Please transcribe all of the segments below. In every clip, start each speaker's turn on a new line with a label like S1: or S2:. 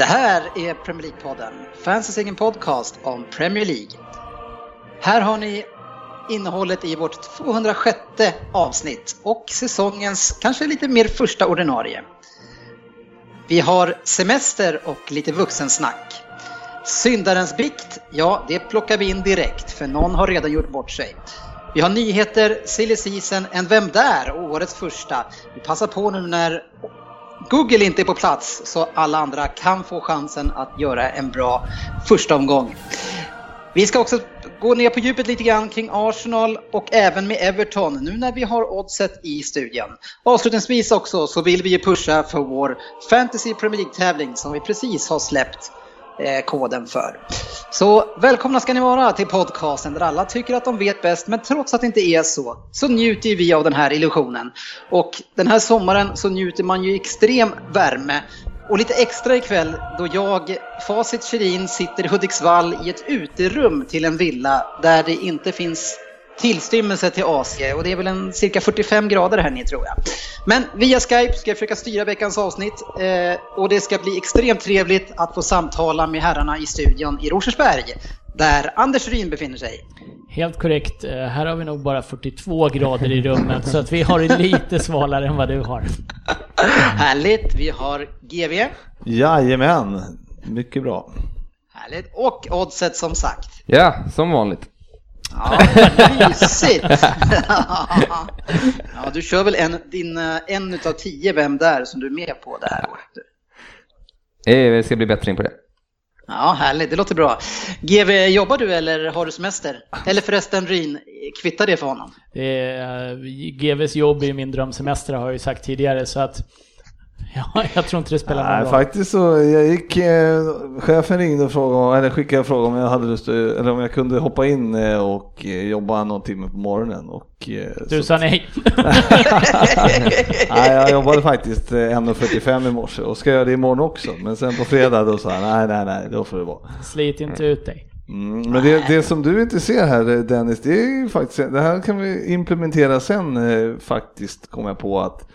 S1: Det här är Premier League-podden, fansens egen podcast om Premier League. Här har ni innehållet i vårt 206 avsnitt och säsongens kanske lite mer första ordinarie. Vi har semester och lite vuxensnack. Syndarens bikt, ja det plockar vi in direkt för någon har redan gjort bort sig. Vi har nyheter, silly season, en Vem där? Årets första. Vi passar på nu när Google inte är på plats så alla andra kan få chansen att göra en bra första omgång. Vi ska också gå ner på djupet lite grann kring Arsenal och även med Everton nu när vi har oddset i studion. Avslutningsvis också så vill vi ju pusha för vår Fantasy Premier League-tävling som vi precis har släppt Eh, koden för. Så välkomna ska ni vara till podcasten där alla tycker att de vet bäst men trots att det inte är så så njuter vi av den här illusionen. Och den här sommaren så njuter man ju extrem värme och lite extra ikväll då jag, Facit Shirin, sitter i Hudiksvall i ett uterum till en villa där det inte finns tillstymmelse till AC och det är väl en cirka 45 grader här nere tror jag. Men via Skype ska jag försöka styra veckans avsnitt eh, och det ska bli extremt trevligt att få samtala med herrarna i studion i Rosersberg där Anders Ryn befinner sig.
S2: Helt korrekt. Eh, Här har vi nog bara 42 grader i rummet så att vi har det lite svalare än vad du har.
S1: Härligt, vi har GV.
S3: Jajamän, mycket bra.
S1: Härligt. Och Oddset som sagt.
S4: Ja, som vanligt.
S1: Ja, mysigt! ja, du kör väl en, din, eh, en utav tio Vem där som du är med på det här året?
S4: Eh, Vi ska bli bättre in på det.
S1: Ja, härligt. Det låter bra. GV, jobbar du eller har du semester? Eller förresten Ryn, kvittar det för honom?
S2: Det är, GVs jobb är min drömsemester har jag ju sagt tidigare så att ja, jag tror inte det spelar någon
S3: Nej,
S2: roll.
S3: faktiskt så, jag gick, eh, chefen ringde och frågade, eller skickade frågan om jag hade lust, eller om jag kunde hoppa in eh, och eh, jobba någon timme på morgonen. Och, eh,
S2: Du sa nej.
S3: Nej, jag jobbade faktiskt eh, 1.45 i morse och ska göra det imorgon också. Men sen på fredag då sa jag, nej, nej, nej, då får det vara.
S2: Slit inte ut dig.
S3: Mm, men det, det som du inte ser här eh, Dennis, det är ju faktiskt, det här kan vi implementera sen eh, faktiskt, kom jag på att eh,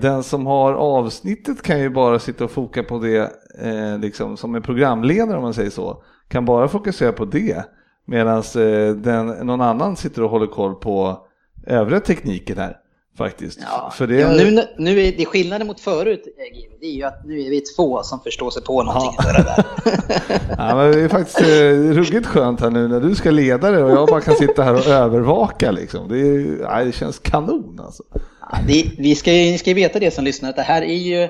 S3: den som har avsnittet kan ju bara sitta och foka på det, eh, liksom som en programledare om man säger så, kan bara fokusera på det. Medan eh, någon annan sitter och håller koll på övriga tekniken här faktiskt.
S1: Ja,
S3: För det,
S1: ja, nu, nu är det skillnaden mot förut, eh, det är ju att nu är vi två som förstår sig på någonting
S3: Ja.
S1: göra där.
S3: Ja, men det är faktiskt eh, ruggigt skönt här nu när du ska leda det och jag bara kan sitta här och övervaka liksom. Det, är, ja, det känns kanon alltså.
S1: Det, vi ska ju, ni ska ju veta det som lyssnar, att det här är ju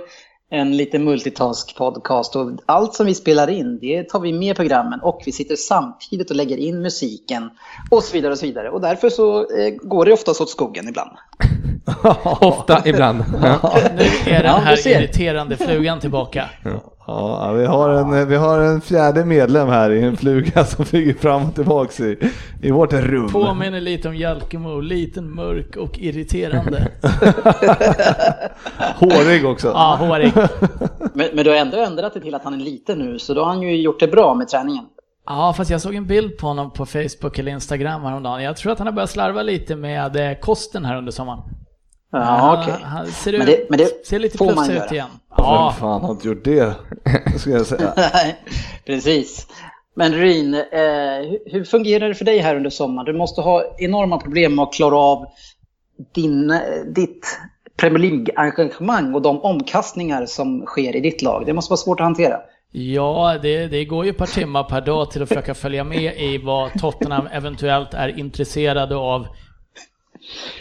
S1: en lite multitask podcast och allt som vi spelar in det tar vi med i programmen och vi sitter samtidigt och lägger in musiken och så vidare och så vidare. Och därför så eh, går det oftast åt skogen ibland.
S4: Ofta, ibland. Ja.
S2: Nu är den här irriterande flugan tillbaka.
S3: Ja, vi har, en, vi har en fjärde medlem här i en fluga som flyger fram och tillbaks i, i vårt rum.
S2: Påminner lite om Jalkemo, liten, mörk och irriterande.
S3: Hårig också.
S2: Ja, hårig.
S1: Men, men du har ändå ändrat det till att han är liten nu, så då har han ju gjort det bra med träningen.
S2: Ja, fast jag såg en bild på honom på Facebook eller Instagram häromdagen. Jag tror att han har börjat slarva lite med eh, kosten här under sommaren.
S1: Ja, okej.
S2: Han ser,
S1: Men
S2: ut,
S1: det- men det
S2: ser lite plufsig ut igen.
S3: Vem
S2: Ja,
S3: fan har inte gjort det? Ska jag säga.
S1: Nej, Precis. Men Ryn, eh, hur- hur fungerar det för dig här under sommaren? Du måste ha enorma problem med att klara av din, eh, ditt Premier League-engagemang och de omkastningar som sker i ditt lag. Det måste vara svårt att hantera.
S2: Ja det, det går ju ett par timmar per dag till att försöka följa med i vad Tottenham eventuellt är intresserade av.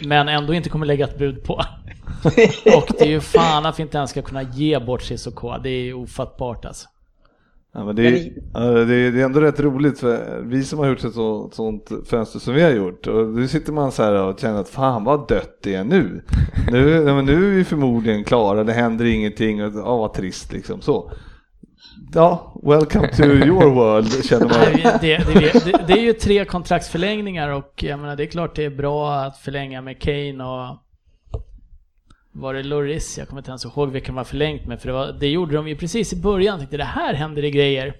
S2: Men ändå inte kommer lägga ett bud på. Och det är ju fan att vi inte ens ska kunna ge bort Cissoko. Det är ju ofattbart alltså.
S3: Ja, men det, är, det, är, det är ändå rätt roligt för vi som har gjort ett så, sånt fönster som vi har gjort och nu sitter man så här och känner att fan vad dött det är nu. Nu, ja, men nu är vi förmodligen klara, det händer ingenting och ja, vad trist liksom så. Ja, welcome to your world känner man.
S2: Det, det, det, det är ju tre kontraktsförlängningar och jag menar, det är klart det är bra att förlänga med Kane och var det Loris? Jag kommer inte ens ihåg vilka de har förlängt med, för det, var, det gjorde de ju precis i början. Jag tänkte det här händer det grejer.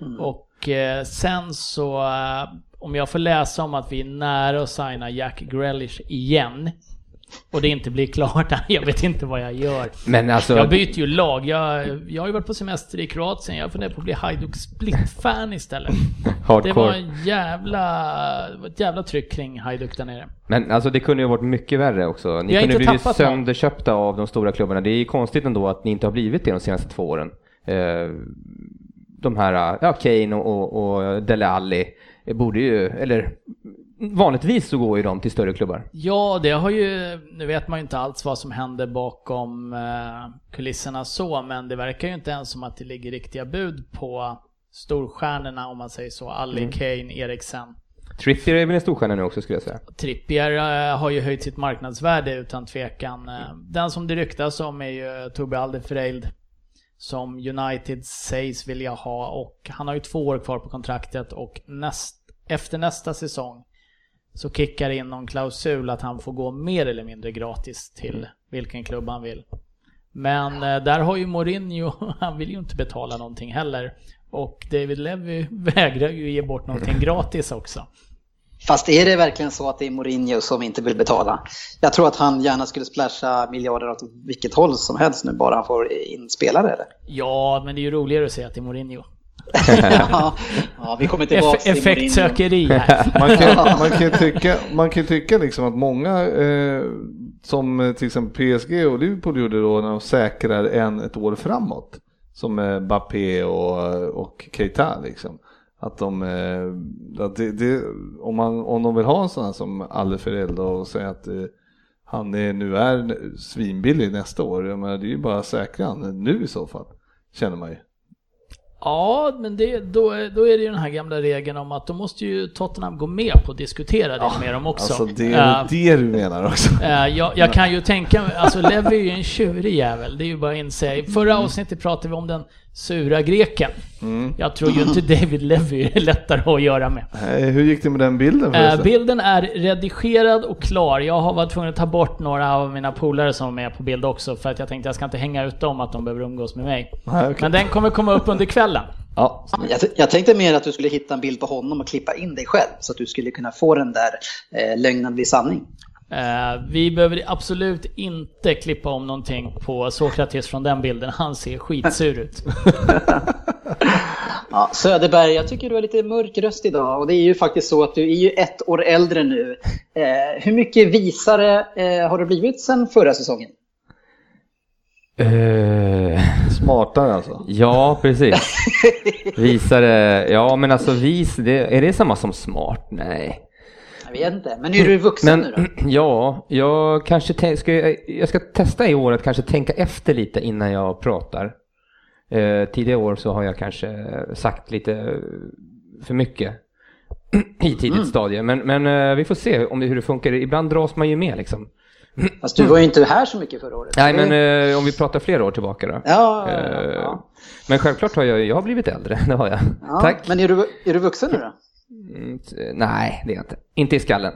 S1: Mm.
S2: Och eh, sen så, eh, om jag får läsa om att vi är nära att signa Jack Grealish igen, och det inte blir klart, jag vet inte vad jag gör.
S4: Men alltså,
S2: Jag byter ju lag. Jag, jag har ju varit på semester i Kroatien. Jag funderar på att bli Hajduk Split-fan istället. Det var
S4: hardcore.
S2: en jävla, ett jävla tryck kring Hajduk där nere.
S4: Men alltså det kunde ju varit mycket värre också. Ni kunde blivit sönderköpta av de stora klubbarna. Det är ju konstigt ändå att ni inte har blivit det de senaste två åren. Eh, de här, ja, Kane och, och, och Dele Alli borde ju, eller vanligtvis så går ju de till större klubbar.
S2: Ja, det har ju, nu vet man ju inte alls vad som händer bakom eh, kulisserna så, men det verkar ju inte ens som att det ligger riktiga bud på storstjärnorna om man säger så. Ali,
S4: Mm.
S2: Kane, Eriksen.
S4: Trippier är väl en storstjärna nu också skulle jag säga.
S2: Trippier eh, har ju höjt sitt marknadsvärde utan tvekan. Eh, Den som det ryktas om är ju Tobi Alderfereld som United sägs vilja ha och han har ju två år kvar på kontraktet och näst, efter nästa säsong så kickar in någon klausul att han får gå mer eller mindre gratis till vilken klubb han vill. Men eh, där har ju Mourinho, han vill ju inte betala någonting heller. Och David Levy vägrar ju ge bort någonting gratis också.
S1: Fast är det verkligen så att det är Mourinho som inte vill betala? Jag tror att han gärna skulle splasha miljarder åt vilket håll som helst nu, bara han får in spelare eller?
S2: Ja, men det är ju roligare att säga att det är Mourinho.
S1: Ja, ja, vi kommer tillbaka till
S2: effektsökeri här.
S3: Man kan, man kan tycka, man kan tycka liksom att många, eh, som till exempel PSG och Liverpool gjorde då när de säkrar en ett år framåt, som eh, Bappé och, och Keita liksom. Att de, eh, att det, det, om, man, om de vill ha en sån här som Alderfereld och säga att eh, han är, nu är svinbillig nästa år, jag menar, det är ju bara säkra nu i så fall, känner man ju.
S2: Ja, men det, då, då är det ju den här gamla regeln om att då måste ju Tottenham gå med på att diskutera det med dem också.
S3: Alltså det är det du menar också.
S2: Eh, jag, jag kan ju tänka mig, alltså Levi är ju en tjurig jävel, det är ju bara att inse. I förra avsnittet pratade vi om den sura greken.
S3: Mm.
S2: Jag tror ju inte David Levy är lättare att göra med.
S3: Nej, Hur gick det med den bilden
S2: Eh,
S3: förresten?
S2: bilden är redigerad och klar. Jag har varit tvungen att ta bort några av mina polare som är med på bild också för att jag tänkte jag ska inte hänga ut dem att de behöver umgås med mig.
S3: Nej, okej.
S2: Men den kommer komma upp under kvällen.
S3: Ja,
S1: Jag, jag tänkte mer att du skulle hitta en bild på honom och klippa in dig själv så att du skulle kunna få den där eh, lögnen bli sanning.
S2: Eh, vi behöver absolut inte klippa om någonting på Sokrates från den bilden. Han ser skitsur ut.
S1: Ja, Söderberg, jag tycker du är lite mörk röst idag och det är ju faktiskt så att du är ju ett år äldre nu. Eh, hur mycket visare eh, har du blivit sedan förra säsongen?
S3: Smartare alltså.
S4: ja, precis. Visare, ja men alltså vis, det, är det samma som smart? Nej.
S1: Vet inte, men är du vuxen
S4: Men
S1: nu då?
S4: ja, jag kanske ska, jag ska testa i år att kanske tänka efter lite innan jag pratar. Eh, tidigare år så har jag kanske sagt lite för mycket i tidigt
S1: Mm.
S4: stadie. Men, men eh, vi får se om det, hur det funkar. Ibland dras man ju med liksom.
S1: Fast du var ju inte här så mycket förra året.
S4: Nej men eh, om vi pratar flera år tillbaka då.
S1: Ja, ja,
S4: Eh,
S1: ja.
S4: Men självklart har jag, jag har blivit äldre, det har jag.
S1: ja.
S4: Tack.
S1: Men är du, är du vuxen nu då?
S4: Mm, nej, det är jag inte. Inte i skallen.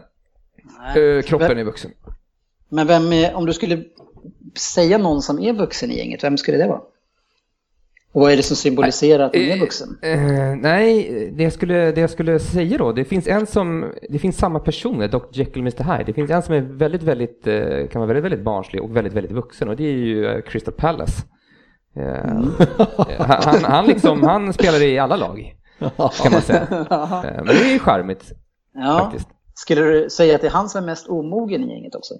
S1: Nej.
S4: Eh, kroppen är vuxen.
S1: Men vem är, om du skulle säga någon som är vuxen i gänget, vem skulle det vara? Och vad är det som symboliserar att man är vuxen?
S4: Eh, nej, det jag, skulle, det jag skulle säga då, det finns en som, det finns samma personer, Dr. Jekyll och Mr. Hyde. Det finns en som är väldigt, väldigt, eh, kan vara väldigt, väldigt barnslig och väldigt, väldigt vuxen och det är ju eh, Crystal Palace. Eh, han, han, han, liksom, han spelar i alla lag, kan man säga. Eh, men det är ju charmigt,
S1: Ja.
S4: faktiskt.
S1: Skulle du säga att det är han som är mest omogen i gänget också?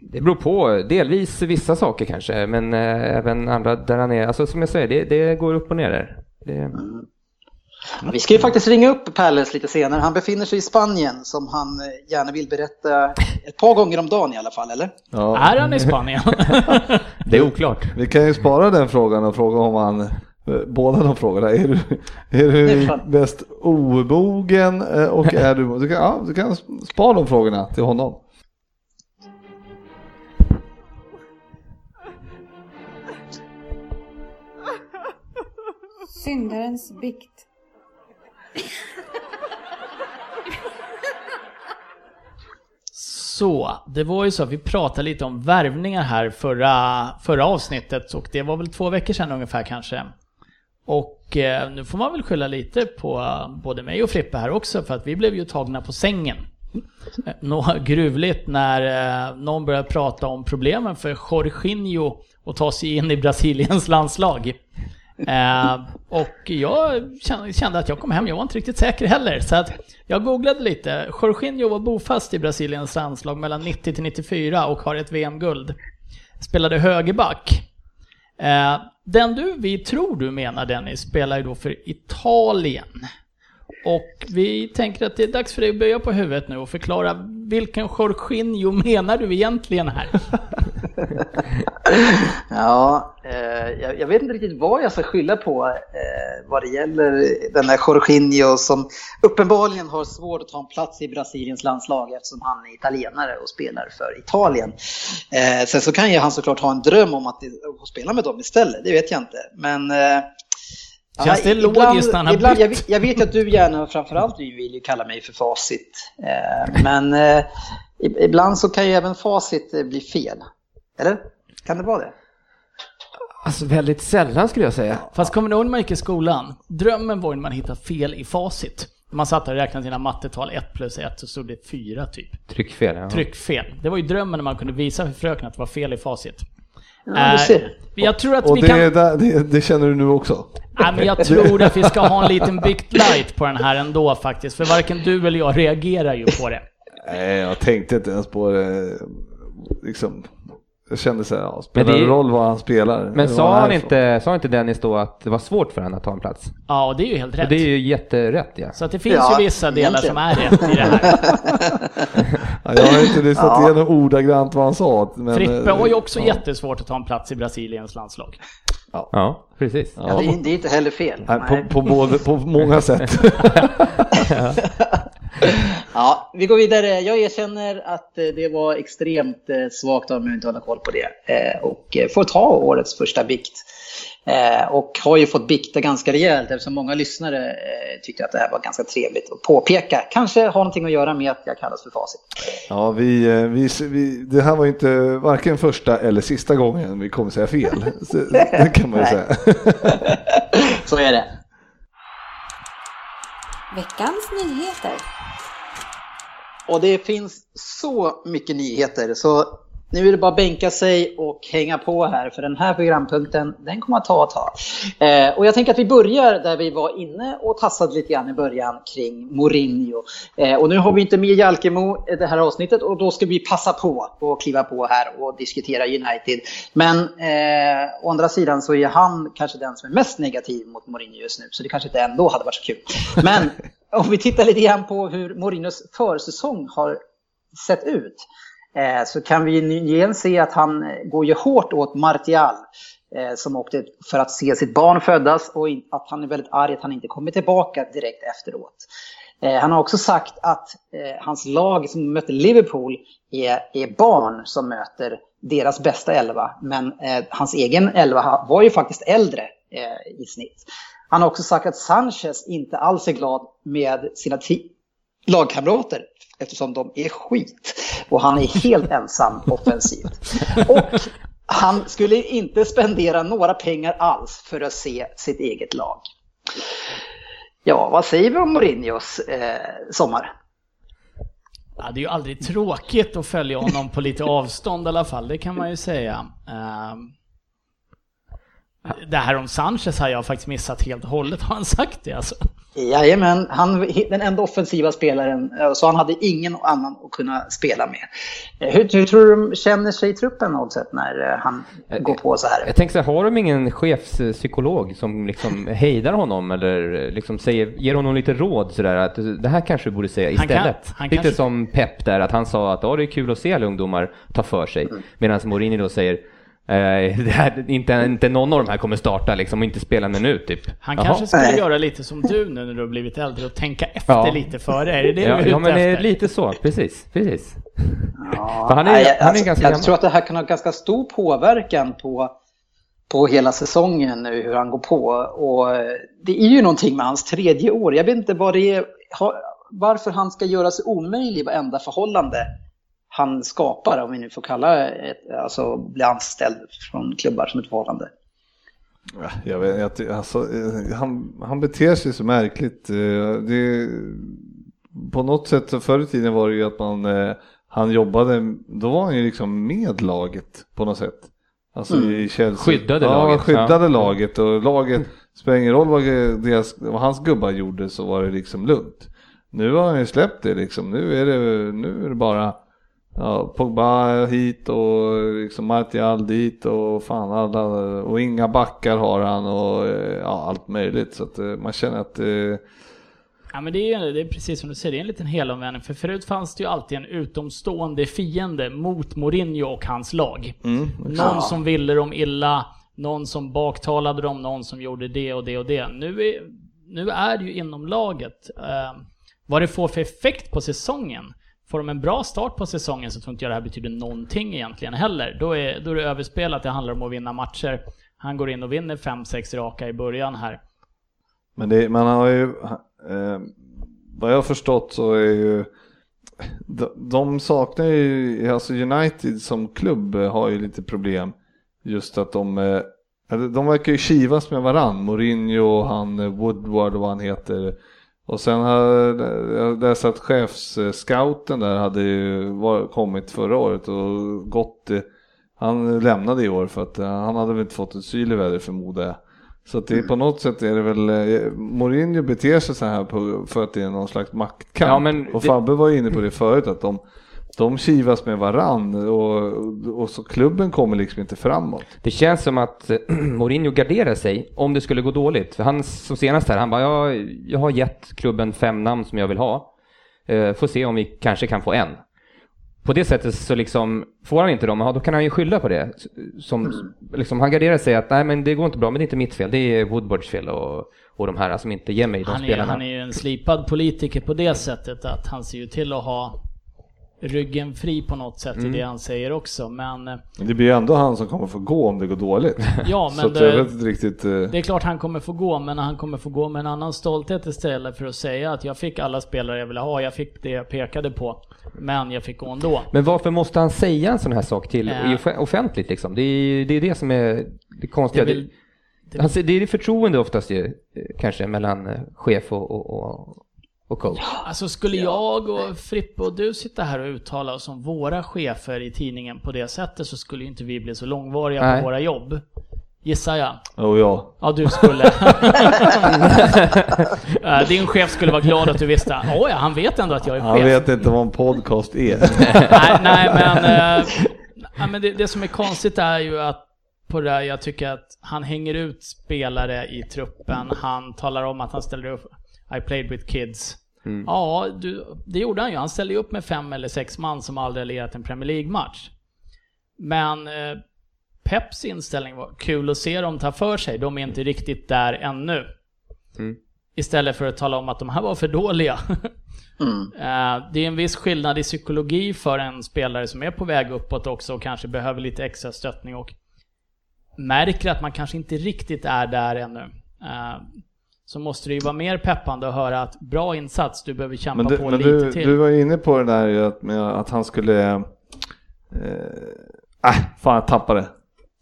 S4: Det beror på, delvis vissa saker kanske, men eh, även andra där han är, alltså som jag säger, det, det går upp och ner där. Det,
S1: Ja, Vi ska ju faktiskt ringa upp Palace lite senare. Han befinner sig i Spanien som han eh, gärna vill berätta ett par gånger om dagen i alla fall, eller?
S3: Ja.
S2: Är han i Spanien?
S4: det är oklart.
S3: Vi kan ju spara den frågan och fråga om han Båda de frågorna. Är du, är du mest omogen eh, och är du... Du kan, ja, du kan spara de frågorna till honom.
S5: Syndarens bikt.
S2: Så, det var ju så att vi pratade lite om värvningar här förra, förra avsnittet och det var väl två veckor sedan ungefär kanske. Och eh, nu får man väl skylla lite på eh, både mig och Frippe här också för att vi blev ju tagna på sängen. Eh, Nå gruvligt när eh, någon började prata om problemen för Jorginho att ta sig in i Brasiliens landslag. Eh, och jag kände, kände att jag kom hem, jag var inte riktigt säker heller. Så att jag googlade lite. Jorginho var bofast i Brasiliens landslag mellan 90 till 94 och har ett VM-guld. Spelade högerback. Eh, den du, vi tror du menar Dennis, spelar ju då för Italien. Och vi tänker att det är dags för dig att böja på huvudet nu och förklara vilken Jorginho menar du egentligen här?
S1: Ja, eh, jag, jag vet inte riktigt vad jag ska skylla på eh, vad det gäller den här Jorginho som uppenbarligen har svårt att ta en plats i Brasiliens landslag eftersom han är italienare och spelar för Italien. Eh, sen så kan ju han såklart ha en dröm om att, att spela med dem istället, det vet jag inte. Men eh,
S2: Känns det
S1: ibland-
S2: logiskt när han har
S1: ibland, jag, jag vet att du gärna, framförallt du vill ju kalla mig för facit. Eh, men eh, ibland så kan ju även facit eh, bli fel. Eller? Kan det vara det?
S4: Alltså väldigt sällan skulle jag säga.
S2: Fast kommer du ihåg när man gick i skolan? Drömmen var ju när man hittade fel i facit. Man satt där och räknade sina mattetal 1 plus 1 så stod det 4 typ.
S4: Tryckfel. Ja.
S2: Tryckfel. Det var ju drömmen när man kunde visa för fröken att det var fel i facit.
S1: Ja, du
S2: Eh,
S1: ser.
S2: jag tror att
S3: Och
S2: vi
S3: det,
S2: kan...
S3: är där- det, det känner du nu också?
S2: Nej, men jag tror att vi ska ha en liten Bict light på den här ändå faktiskt. För varken du eller jag reagerar ju på det.
S3: Nej, jag tänkte inte ens på det. Liksom, jag kände så här, ja, spelar
S4: Men det
S3: roll vad han spelar?
S4: Men sa han,
S3: är
S4: inte, sa inte Dennis då att det var svårt för honom att ta en plats?
S2: Ja, och det är ju helt
S4: Och
S2: rätt.
S4: det är ju jätterätt ja.
S2: Så att det finns
S1: Ja,
S2: ju vissa delar
S1: egentligen.
S2: som är rätt i det här.
S3: Ja, jag har inte lyssnat
S1: Ja.
S3: igenom ordagrant vad han sa. Men,
S2: Frippe
S3: eh,
S2: har ju också
S3: ja.
S2: jättesvårt att ta en plats i Brasiliens landslag.
S4: Ja, precis.
S3: Ja.
S1: Ja, det, är, det är inte heller fel.
S3: Nej,
S1: Nej.
S3: på, på, både, på många sätt.
S1: Ja, vi går vidare. Jag erkänner att eh, det var extremt eh, svagt av mig att inte hålla koll på det. Eh, Och får ta årets första bikt. Och har ju fått bikta ganska rejält eftersom många lyssnare tyckte att det här var ganska trevligt att påpeka. Kanske har någonting att göra med att jag kallas för facit.
S3: Ja, vi, vi, vi, det här var ju inte varken första eller sista gången vi kommer säga fel. Det kan man ju säga.
S1: Så är det.
S5: Veckans nyheter.
S1: Och det finns så mycket nyheter så nu är det bara att bänka sig och hänga på här för den här programpunkten den kommer att ta ett tag. Eh, och jag tänker att vi börjar där vi var inne och tassade lite grann i början kring Mourinho. Eh, och nu har vi inte med Jalkemo i det här avsnittet och då ska vi passa på och kliva på här och diskutera United. Men eh, å andra sidan så är han kanske den som är mest negativ mot Mourinho just nu så det kanske inte ändå hade varit så kul. Men om vi tittar lite grann på hur Mourinhos försäsong har sett ut eh, så kan vi igen se att han eh, går ju hårt åt Martial eh, som åkte för att se sitt barn födas och att han är väldigt arg att han inte kommer tillbaka direkt efteråt. Han har också sagt att hans lag som möter Liverpool är, barn som möter deras bästa elva. Men hans egen elva var ju faktiskt äldre i snitt. Han har också sagt att Sanchez inte alls är glad med sina lagkamrater eftersom de är skit. Och han är helt ensam offensivt. Och han skulle inte spendera några pengar alls för att se sitt eget lag. Ja, vad säger vi om Mourinhos eh, sommar?
S2: Ja, det är ju aldrig tråkigt att följa honom på lite avstånd i alla fall, det kan man ju säga. Ehm, Det här om Sanchez har jag faktiskt missat helt och hållet, har han sagt det alltså?
S1: Jajamän, han den enda offensiva spelaren, eh, så han hade ingen annan att kunna spela med. Eh, Hur, hur tror du de känner sig i truppen något sätt när eh, han går på så här?
S4: Jag tänker så här, har de ingen chefspsykolog som liksom hejdar honom eller liksom säger, ger honom lite råd sådär att det här kanske du borde säga
S2: Han kan-
S4: istället?
S2: han
S4: lite
S2: kanske-
S4: som Pep där, att han sa att ja, det är kul att se alla ungdomar ta för sig.
S1: Mm.
S4: Medan Mourinho då säger Eh, det här, inte, inte någon av de här kommer starta liksom och inte spela en minut typ.
S2: Han
S4: Jaha.
S2: kanske skulle göra lite som du nu när du har blivit äldre och tänka efter
S4: Ja.
S2: lite före. Är det det
S4: Ja,
S2: du är
S4: ja
S2: ute
S4: men
S2: efter?
S4: lite så, precis, precis.
S1: Ja,
S4: han är-
S1: nej,
S4: han är
S1: alltså,
S4: ganska
S1: jag
S4: gammal.
S1: tror att det här kan ha ganska stor påverkan på, på hela säsongen nu, hur han går på. Och det är ju någonting med hans tredje år. Jag vet inte vad det är, varför han ska göra sig omöjlig i varenda förhållande han skapar, om vi nu får kalla ett, alltså bli anställd från klubbar som ett förhållande.
S3: Ja, Jag vet, jag, alltså, eh, han, han beter sig så märkligt. Eh, Det, på något sätt förr i tiden var det ju att man, eh, han jobbade, då var han ju liksom med laget på något sätt. Alltså
S1: Mm.
S3: i Chelsea.
S4: Skyddade
S3: ja,
S4: laget,
S3: skyddade
S4: ja.
S3: laget och laget, spelar ingen roll vad, deras, vad hans gubbar gjorde så var det liksom lugnt. Nu har han ju släppt det liksom, nu är det, nu är det bara Ja, Pogba hit och liksom Martial dit och fan alla och inga backar har han och eh, ja, allt möjligt så att eh, man känner att eh,
S2: Ja men det är, ju- det är precis som du säger, det är en liten helomvändning. För förut fanns det ju alltid en utomstående fiende mot Mourinho och hans lag.
S3: mm,
S2: Någon som ville dem illa, någon som baktalade dem, någon som gjorde det och det och det. Nu är, nu är det ju inom laget. Eh, vad det får för effekt på säsongen. Får de en bra start på säsongen så tror inte jag det här betyder någonting egentligen heller. Då är, då är det överspelat, det handlar om att vinna matcher. Han går in och vinner 5-6 raka i början här.
S3: Men det, man har ju, eh, vad jag har förstått så är ju, de, de saknar ju, alltså United som klubb har ju lite problem. Just att de, eh, de verkar ju kivas med varann, Mourinho och han eh, Woodward och vad han heter. Och sen har jag läst att chefsscouten där hade ju var, kommit förra året och gått, han lämnade i år för att eh, han hade väl inte fått ett syl i vädret förmodar jag. Så att det är på något sätt är det väl, eh, Mourinho beter sig så här på, för att det är någon slags maktkamp.
S4: Ja,
S3: och Fabbe var ju inne på det förut att de, de kivas med varann och, och så klubben kommer liksom inte framåt.
S4: Det känns som att eh, Mourinho garderar sig om det skulle gå dåligt. För han som senast här, han bara, jag, jag har gett klubben fem namn som jag vill ha. Eh, får se om vi kanske kan få en. På det sättet så liksom, får han inte dem, ja, då kan han ju skylla på det. Som, liksom, han garderar sig att nej men det går inte bra, men det är inte mitt fel, det är Woodwards fel och, och de här som inte ger mig de
S2: Han är,
S4: spelarna.
S2: han är ju en slipad politiker på det sättet att han ser ju till att ha ryggen fri på något sätt
S4: Mm.
S2: i det han säger också. Men eh,
S3: Men det blir ju ändå han som kommer få gå om det går dåligt.
S2: ja, men
S3: att jag
S2: det,
S3: vet inte riktigt. eh,
S2: det är klart han kommer få gå, men han kommer få gå med en annan stolthet istället för att säga att jag fick alla spelare jag ville ha, jag fick det jag pekade på, men jag fick gå ändå.
S4: Men varför måste han säga en sån här sak till off- offentligt liksom? Det är det, är det som är det konstiga.
S2: Det är väl-
S4: det, alltså, det är det förtroende oftast ju, eh, kanske mellan eh, chef och, och, och, och coach.
S2: Alltså skulle jag och Frippe och du sitta här och uttala oss om våra chefer i tidningen på det sättet så skulle ju inte vi bli så långvariga
S4: Nej.
S2: på våra jobb. Gissar jag.
S3: Och ja.
S2: Ja, du skulle. Din chef skulle vara glad att du visste. Oj, han vet ändå att jag är
S3: Han
S2: chef.
S3: vet inte vad en podcast är.
S2: nej, nej, men, eh, nej, men det, det som är konstigt är ju att på det här, jag tycker att han hänger ut spelare i truppen. Han talar om att han ställer upp I played with kids. Ja, du, det gjorde han ju. Han ställde ju upp med fem eller sex man som aldrig har lirat en Premier League-match. Men eh, Peps inställning var kul att se dem ta för sig. De är inte riktigt där ännu.
S4: Mm.
S2: Istället för att tala om att de här var för dåliga.
S1: Mm.
S2: Eh, Det är en viss skillnad i psykologi för en spelare som är på väg uppåt också och kanske behöver lite extra stöttning och märker att man kanske inte riktigt är där ännu. Eh, Så måste det ju vara mer peppande att höra att bra insats, du behöver kämpa
S3: du,
S2: på lite
S3: du,
S2: till.
S3: du var inne på det där ju att, med att han skulle... Eh, äh, fan jag tappade.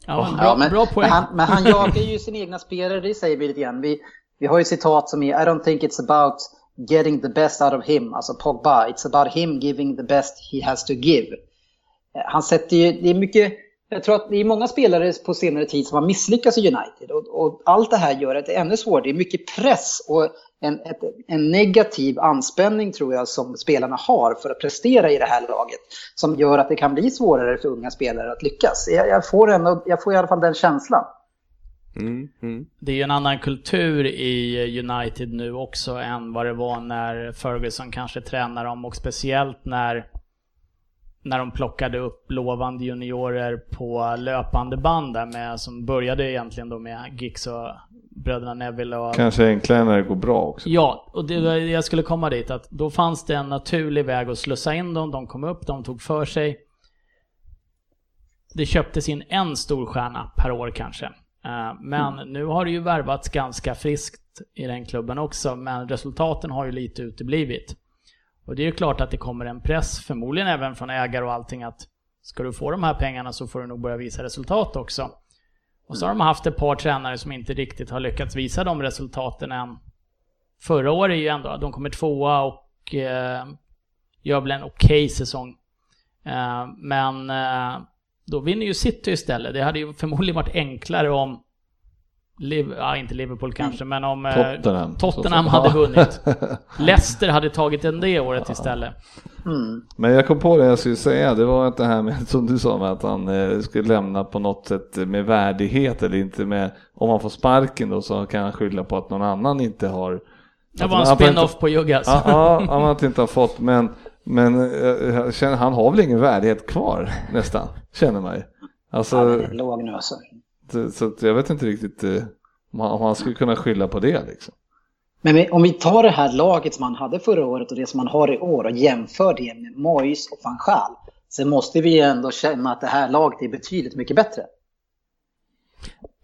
S2: ja, men bra,
S1: Ja, men,
S2: bra poäng.
S1: Men han, men han jagar ju sina egna spelare, det säger vi lite grann. Vi, vi har ju citat som är I don't think it's about getting the best out of him, alltså Pogba. It's about him giving the best he has to give. Eh, Han sätter ju, det är mycket, jag tror att det är många spelare på senare tid som har misslyckats i United. Och, och allt det här gör att det är ännu svårare. Det är mycket press och en, ett, en negativ anspänning tror jag som spelarna har för att prestera i det här laget. Som gör att det kan bli svårare för unga spelare att lyckas. Jag, jag, får, ändå, jag får i alla fall den känslan.
S4: Mm, mm.
S2: Det är ju en annan kultur i United nu också än vad det var när Ferguson kanske tränade dem och speciellt när när de plockade upp lovande juniorer på löpande band där med, som började egentligen då med Gix och bröderna Neville och...
S3: Kanske enklare när det går bra också.
S2: Ja, och det, jag skulle komma dit att då fanns det en naturlig väg att slussa in dem, de kom upp, de tog för sig. Det köptes in en stor stjärna per år kanske. Eh, men mm. nu har det ju värvats ganska friskt i den klubben också, men resultaten har ju lite uteblivit. Och det är ju klart att det kommer en press, förmodligen även från ägare och allting, att ska du få de här pengarna så får du nog börja visa resultat också. Och så har de haft ett par tränare som inte riktigt har lyckats visa de resultaten än. Förra året är ju ändå, de kommer tvåa och eh, gör väl en okej okay säsong. Eh, men eh, då vinner ju City istället. Det hade ju förmodligen varit enklare om Liv, ja, inte Liverpool kanske, men om eh, Tottenham, Tottenham hade vunnit. Leicester hade tagit den det året istället.
S3: Mm. Men jag kom på det jag skulle säga, det var att det här med, som du sa, med att han eh, skulle lämna på något sätt med värdighet eller inte med, om han får sparken då så kan han skylla på att någon annan inte har
S2: Det var en spin-off på Juggas.
S3: Ja, ja, han inte har fått, men, men jag känner, han har väl ingen värdighet kvar nästan, känner man ju.
S1: Alltså, ja, är låg nu alltså.
S3: Så jag vet inte riktigt eh, om han skulle kunna skylla på det liksom.
S1: Men om vi tar det här laget som han hade förra året och det som han har i år och jämför det med Mois och van Gaal så måste vi ändå känna att det här laget är betydligt mycket bättre.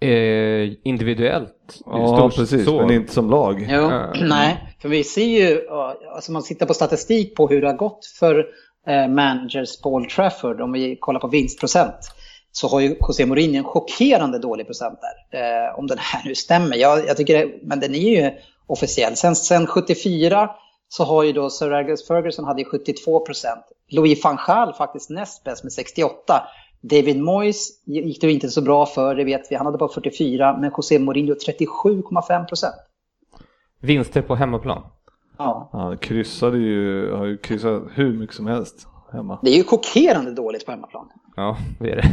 S4: Eh, individuellt?
S3: Ja, Stort, precis, så. men inte som lag.
S1: Jo, mm. Nej, för vi ser ju, alltså man tittar på statistik på hur det har gått för eh, managers Paul Trafford, om vi kollar på vinstprocent så har ju José Mourinho en chockerande dålig procent där. Eh, om den här nu stämmer. Jag, jag tycker det, men den är ju officiell. Sen, sen 74 så har ju då Sir Alex Ferguson hade 72 procent. Louis van Gaal faktiskt näst bäst med 68. David Moyes gick det inte så bra för, det vet vi. Han hade bara 44, men José Mourinho 37,5 procent.
S4: Vinster på hemmaplan?
S1: Ja.
S3: Han kryssade ju, har ju kryssat hur mycket som helst hemma.
S1: Det är ju chockerande dåligt på hemmaplan.
S4: Ja, det är det.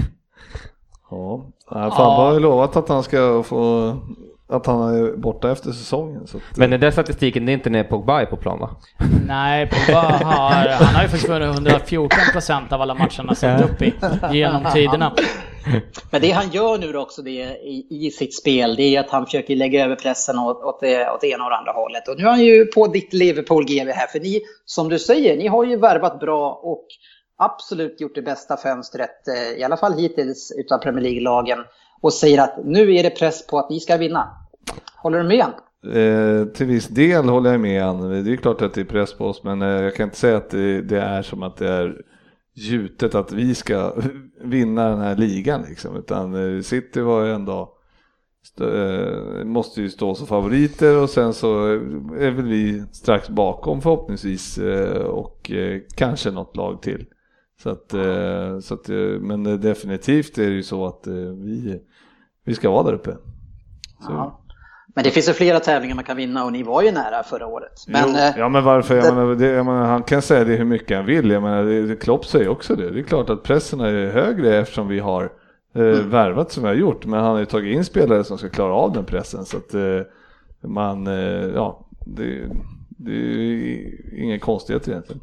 S3: Ja, Fabbe har ju lovat att han ska få att han är borta efter säsongen. Så att...
S4: Men den där statistiken, det är inte när Pogba är på plan va?
S2: Nej, Pogba har, han har ju faktiskt vunnit 114 procent av alla matcherna sett upp i genom tiderna.
S1: Men det han gör nu också det i, i sitt spel, det är att han försöker lägga över pressen åt, åt, det, åt det ena och det andra hållet. Och nu är han ju på ditt Liverpool GV här, för ni, som du säger, ni har ju värvat bra och absolut gjort det bästa fönstret, eh, i alla fall hittills, utav Premier League-lagen och säger att nu är det press på att ni ska vinna. Håller du med?
S3: Eh, till viss del håller jag med han. Det är klart att det är press på oss men eh, jag kan inte säga att det, det, är som att det är gjutet att vi ska vinna den här ligan liksom. Utan eh, City var ju ändå eh, måste ju stå som favoriter och sen så eh, är väl vi strax bakom förhoppningsvis och kanske något lag till. Så att, eh, så att, eh, men definitivt är det ju så att eh, vi, vi ska vara där uppe.
S1: Ja. Men det finns ju flera tävlingar man kan vinna och ni var ju nära förra året. Men,
S3: jo, ja men varför? Jag menar, det, menar, han kan säga det hur mycket han vill. Jag menar, det, Klopp säger också det. Det är klart att pressen är högre eftersom vi har eh, mm. värvat som vi har gjort. Men han har ju tagit in spelare som ska klara av den pressen. Så att eh, man, eh, ja, det, det är inga konstigheter egentligen.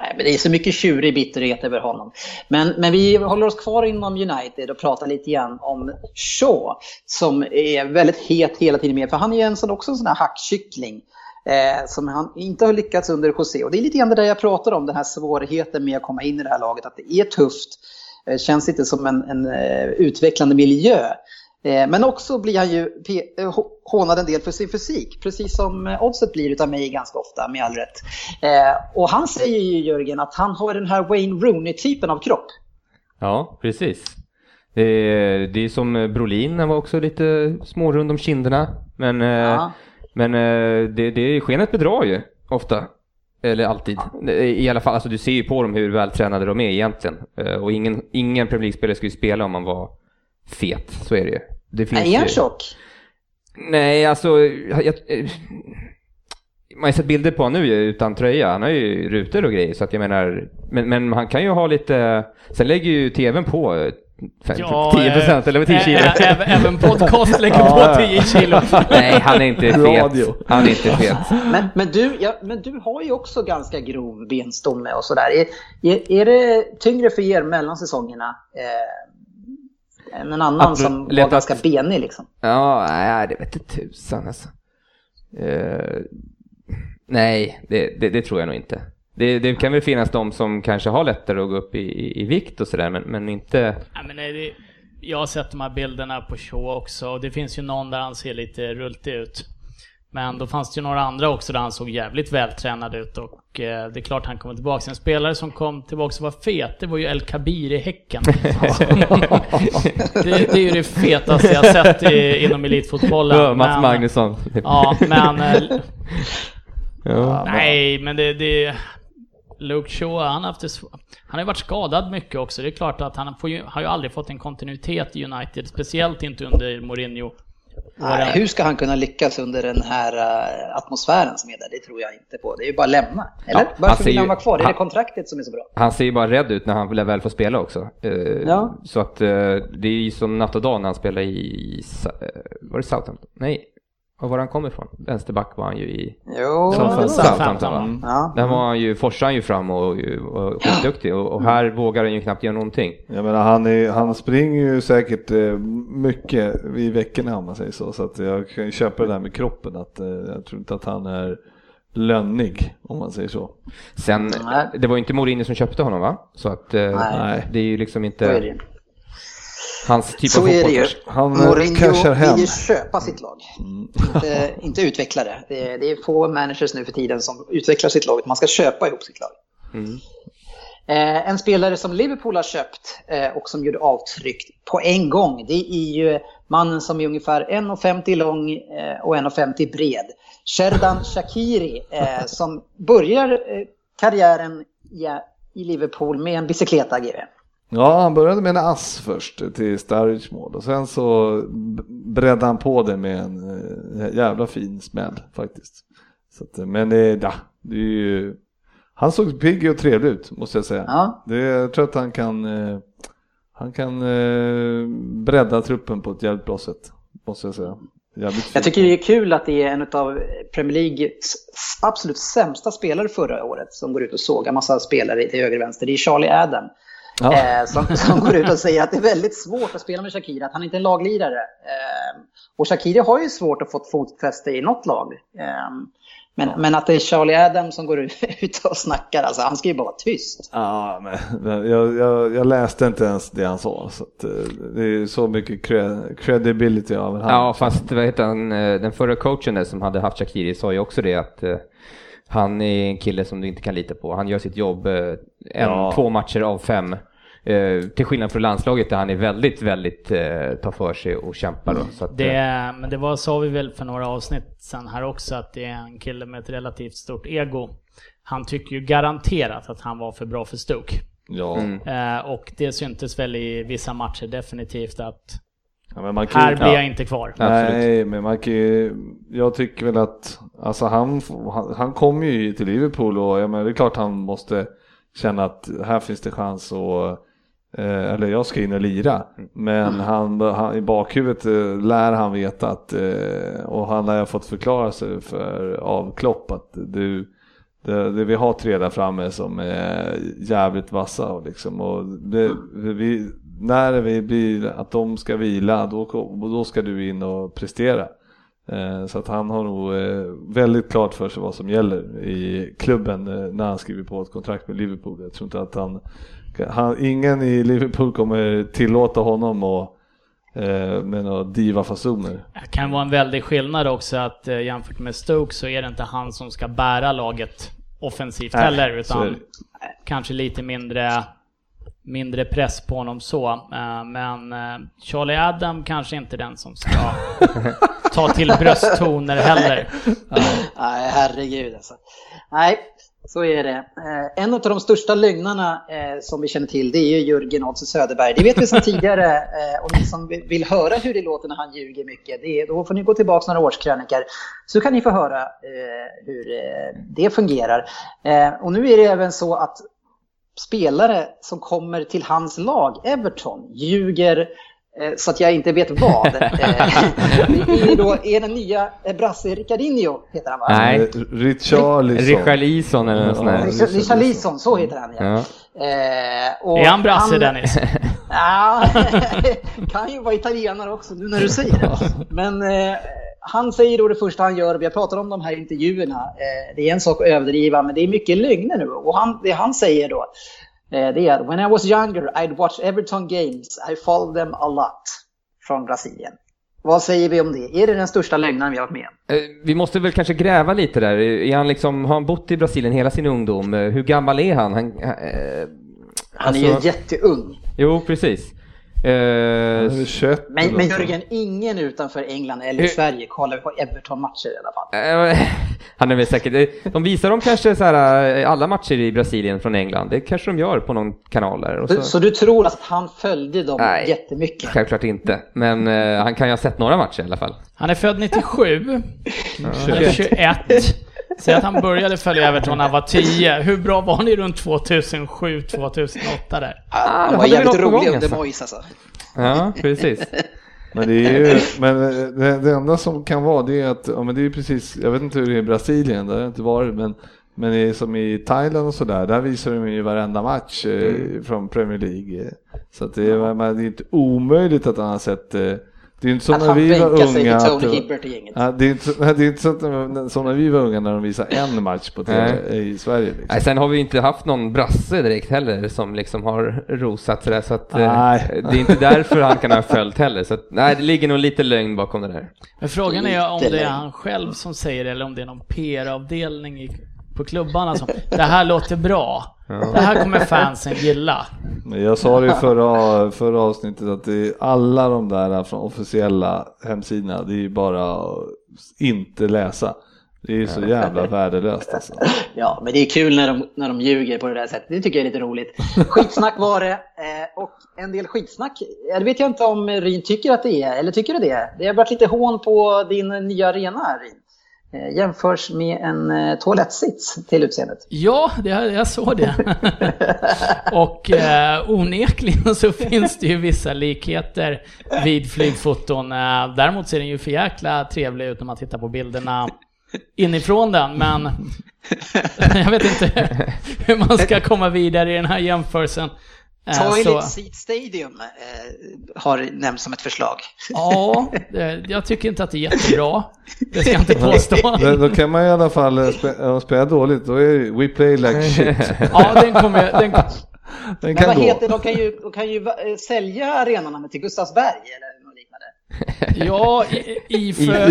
S1: Nej, men det är så mycket tjurig bitterhet över honom. Men, men vi håller oss kvar inom United och pratar lite grann om Shaw som är väldigt het hela tiden med. För han är ju en sån, också en sån här hackkyckling eh, som han inte har lyckats under José. Och det är lite grann det där jag pratar om, den här svårigheten med att komma in i det här laget. Att det är tufft. Det känns inte som en, en uh, utvecklande miljö. Eh, men också blir han ju eh, hånad en del för sin fysik, precis som eh, Oddset blir utav mig ganska ofta, med all rätt. Och han säger ju, Jörgen, att han har den här Wayne Rooney-typen av kropp.
S4: Ja, precis. Det är, det är som Brolin, han var också lite smårund om kinderna. Men, ja. men det, det skenet bedrar ju ofta. Eller alltid. I alla fall, alltså du ser ju på dem hur vältränade de är egentligen. Och ingen, ingen Premier League-spelare skulle spela om man var fet, så är det ju. Det
S1: finns är han tjock?
S4: Nej, alltså... Jag, man har ju sett bilder på honom nu utan tröja. Han har ju rutor och grejer. Så att jag menar, Men, men han kan ju ha lite, sen lägger ju tvn på eh, fem-
S2: Ja,
S4: 10 procent eller 10 kilo.
S2: ä- ä- Även, podcast lägger på 10 kilo.
S4: Nej, han är inte fet. Han är inte fet.
S1: Men, men, du, ja, men du har ju också ganska grov benstomme och sådär. Är, är, är det tyngre för er mellan säsongerna eh, än en annan
S4: Att-
S1: som
S4: lätt
S1: var ganska benig liksom?
S4: Ja, nej, det vet inte tusan alltså. Eh, nej, det, det, det tror jag nog inte. Det, det kan väl finnas de som kanske har lättare att gå upp i, i, i vikt och sådär, men, men inte...
S2: Ja, men nej, det, jag har sett de här bilderna på show också och det finns ju någon där han ser lite rultig ut. Men då fanns det ju några andra också där han såg jävligt vältränad ut och eh, det är klart han kommer tillbaka. En spelare som kom tillbaka och var fet, det var ju El Kabir i Häcken. det, det är ju det fetaste jag sett i, inom elitfotbollen.
S4: Ja, Mats
S2: men-
S4: Magnusson.
S2: Ja, men... eh,
S4: Ja.
S2: Nej, men det, det... Luke Shaw, han har, haft det, han har ju varit skadad mycket också. Det är klart att han får ju, har ju aldrig fått en kontinuitet i United, speciellt inte under Mourinho.
S1: Nej, hur ska han kunna lyckas under den här eh, atmosfären som är där? Det tror jag inte på. Det är ju bara att lämna. Eller?
S4: Ja, han
S1: Varför vill han vara kvar? Är det
S4: han-
S1: kontraktet som är så bra?
S4: Han ser ju bara rädd ut när han väl får spela också. Eh,
S1: Ja.
S4: Så att eh, det är ju som natt och dag när han spelar i... Eh, Var det Southampton? Nej. Var var han kommer ifrån? Vänsterback var han ju i...
S1: Jo,
S2: Southampton.
S4: Southampton va?
S2: Mm.
S1: Ja.
S4: Där var han ju, forsade han ju fram och, och skitduktig och, och här vågar han ju knappt göra någonting.
S3: Jag menar, han, är, han springer ju säkert eh, mycket i veckorna om man säger så. Så att jag kan ju köpa det där med kroppen. Att, eh, jag tror inte att han är lönnig om man säger så.
S4: Sen,
S1: Nej.
S4: det var ju inte Mourinho som köpte honom va? Så att eh,
S1: Nej.
S4: det är ju liksom
S1: Så är det
S4: inte. Hans typ
S1: Så
S4: av
S1: är det ju.
S3: Han,
S1: Mourinho vill ju köpa sitt lag. Inte, inte utveckla det. det. är- Det är få managers nu för tiden som utvecklar sitt lag. Man ska köpa ihop sitt lag.
S4: Mm.
S1: Eh, en spelare som Liverpool har köpt eh, och som gjorde avtryck på en gång, det är ju mannen som är ungefär 1,50 lång eh, och 1,50 bred. Sherdan Shakiri som börjar karriären i, i Liverpool med en bicykleta GV.
S3: Ja, han började med en ass först till Sturridge mål och sen så bredde han på det med en eh, jävla fin smäll faktiskt. Att, eh, men ja, det är ju, han såg pigg och trevlig ut måste jag säga.
S1: Ja.
S3: Det, jag tror att han kan, eh, han kan eh, bredda truppen på ett jävligt bra sätt måste jag säga.
S1: Jag tycker det är kul att det är en av Premier Leagues absolut sämsta spelare förra året som går ut och sågar massa spelare till höger och vänster. Det är Charlie Adam.
S3: Ja.
S1: Eh, som, som går ut och säger att det är väldigt svårt att spela med Shakiri, att han inte är en laglirare. Eh, och Shakiri har ju svårt att få fotfäste i något lag. Eh, men, men att det är Charlie Adam som går ut och snackar, alltså han ska ju bara vara tyst.
S3: Ja, men jag, jag, jag läste inte ens det han sa. Så att, eh, det är så mycket cred, credibility av han.
S4: Ja, fast vad heter han, eh, den förra coachen där som hade haft Shakiri sa ju också det att eh, han är en kille som du inte kan lita på. Han gör sitt jobb eh, en,
S3: Ja.
S4: två matcher av fem. Eh, till skillnad från landslaget där han är väldigt, väldigt eh, tar för sig och kämpar. Då, så att,
S2: Det,
S4: eh,
S2: men det var, sa vi väl för några avsnitt sen här också, att det är en kille med ett relativt stort ego. Han tycker ju garanterat att han var för bra för Stoke.
S3: Ja.
S4: Mm.
S2: Eh, och det syntes väl i vissa matcher definitivt att
S3: Ja, men man kan
S2: här blir
S3: ja.
S2: jag inte kvar.
S4: Absolut.
S3: Nej, men man kan ju, jag tycker väl att alltså han, han, han kom ju till Liverpool och jag menar, det är klart han måste känna att här finns det chans att eh, eller jag ska in och lira. Men han, han, i bakhuvudet eh, lär han veta att, eh, och han har fått förklara sig för, av Klopp att du, det, det, vi har tre där framme som är jävligt vassa och liksom, och det, vi, när vi blir att de ska vila då, då ska du in och prestera. Eh, Så att han har nog eh, väldigt klart för sig vad som gäller i klubben eh, när han skriver på ett kontrakt med Liverpool. Jag tror inte att han, han ingen i Liverpool kommer tillåta honom eh, med några diva-fasoner.
S2: Det kan vara en väldig skillnad också att jämfört med Stoke så är det inte han som ska bära laget offensivt
S3: Nej,
S2: heller utan kanske lite mindre, mindre press på honom så. Men Charlie Adam kanske inte är den som ska ta till brösttoner heller.
S1: Nej, herregud alltså. Nej, så är det. Eh, en av de största lögnarna eh, som vi känner till det är ju Jörgen Odds Söderberg. Det vet vi sedan tidigare eh, och ni som vill- höra hur det låter när han ljuger mycket, det är, då får ni gå tillbaka några årskrönikor så kan ni få höra hur det fungerar. Och nu är det även så att spelare som kommer till hans lag, Everton, ljuger så att jag inte vet vad. Eh, det är, då, är den nya eh, Brasse Ricardinho, heter han va?
S4: Nej.
S3: Richarlison.
S4: Richarlison eller något sånt där.
S1: Richarlison, så heter han ja.
S2: ja. är han Brasse han, Dennis?
S1: Ja, kan ju vara italienare också nu när du säger det. Men eh, han säger då det första han gör, vi har pratat om de här intervjuerna, eh, det är en sak att överdriva men det är mycket lögner nu. Och han, det han säger då, Eh, det är When I was younger I'd watch Everton games. I followed them a lot. Från Brasilien. Vad säger vi om det? Är det den största lögnen vi har varit med om?
S4: Eh, vi måste väl kanske gräva lite där. Är han liksom, har han bott i Brasilien hela sin ungdom? Eh, hur gammal är han? Han,
S1: eh, han är ju alltså- jätteung.
S4: Jo, precis.
S1: Eh, men, men Jörgen, ingen utanför England eller uh, Sverige kollar på Everton-matcher i alla fall.
S4: Uh, han är väl säkert, de visar dem kanske så här, eh, alla matcher i Brasilien från England, det kanske de gör på någon kanal där.
S1: Så. så. du tror att han följde dem Nej, jättemycket?
S4: Självklart inte, men uh, han kan ju ha sett några matcher i alla fall.
S2: Han är född 97, han är 21. Säg att han började följa Everton när han var 10. Hur bra var ni runt 2007-2008 där?
S1: Ah, han var jävligt rolig under alltså. Mois alltså.
S4: Ja, precis.
S3: Men det är ju, men det, det, enda som kan vara det är att, ja men det är precis, jag vet inte hur det är i Brasilien, där har inte varit, men, men det är som i Thailand och sådär, där visar de ju varenda match eh, mm. från Premier League. Så att det, är, det är inte omöjligt att han har sett eh, det är inte som när vi var unga. Att, Tony Hibbert i gänget. Ja, det är inte, det är inte så som när vi var unga när de visade en match på TV i Sverige. Liksom.
S4: Nej, sen har vi inte haft någon brasse direkt heller som liksom har rosat sådär så att eh, nej. det är inte därför han kan ha följt heller. Så att, nej, det ligger nog lite lögn bakom det där.
S2: Men frågan är om det är han själv som säger det eller om det är någon PR-avdelning på klubbarna som det här låter bra. Ja. Det här kommer fansen gilla.
S3: Jag sa det i förra, förra avsnittet att det är alla de där från officiella hemsidorna, det är ju bara att inte läsa. Det är så jävla värdelöst alltså.
S1: Ja, men det är kul när de, när de ljuger på det där sättet. Det tycker jag är lite roligt. Skitsnack var det. Eh, och en del skitsnack, det vet jag inte om Ryn tycker att det är. Eller tycker du det? Det har varit lite hån på din nya arena, Ryn. Eh, jämförs med en eh, toalettsits till utseendet.
S2: Ja, det, jag såg det. och eh, onekligen så finns det ju vissa likheter vid flygfoton. Eh, däremot ser den ju för jäkla trevlig ut när man tittar på bilderna inifrån den, men jag vet inte hur man ska komma vidare i den här jämförelsen.
S1: Eh, Toilet Seat Stadium eh, har nämnts som ett förslag.
S2: Ja, jag tycker inte att det är jättebra. Det ska jag inte påstå.
S3: då, då kan man i alla fall eh, spela, spela dåligt. Då är We Play Like Shit.
S2: Ja, den kommer... Den,
S1: den kan Men vad gå. heter de kan ju, de kan ju sälja arenorna till Gustavsberg eller något liknande.
S2: Ja, IFÖ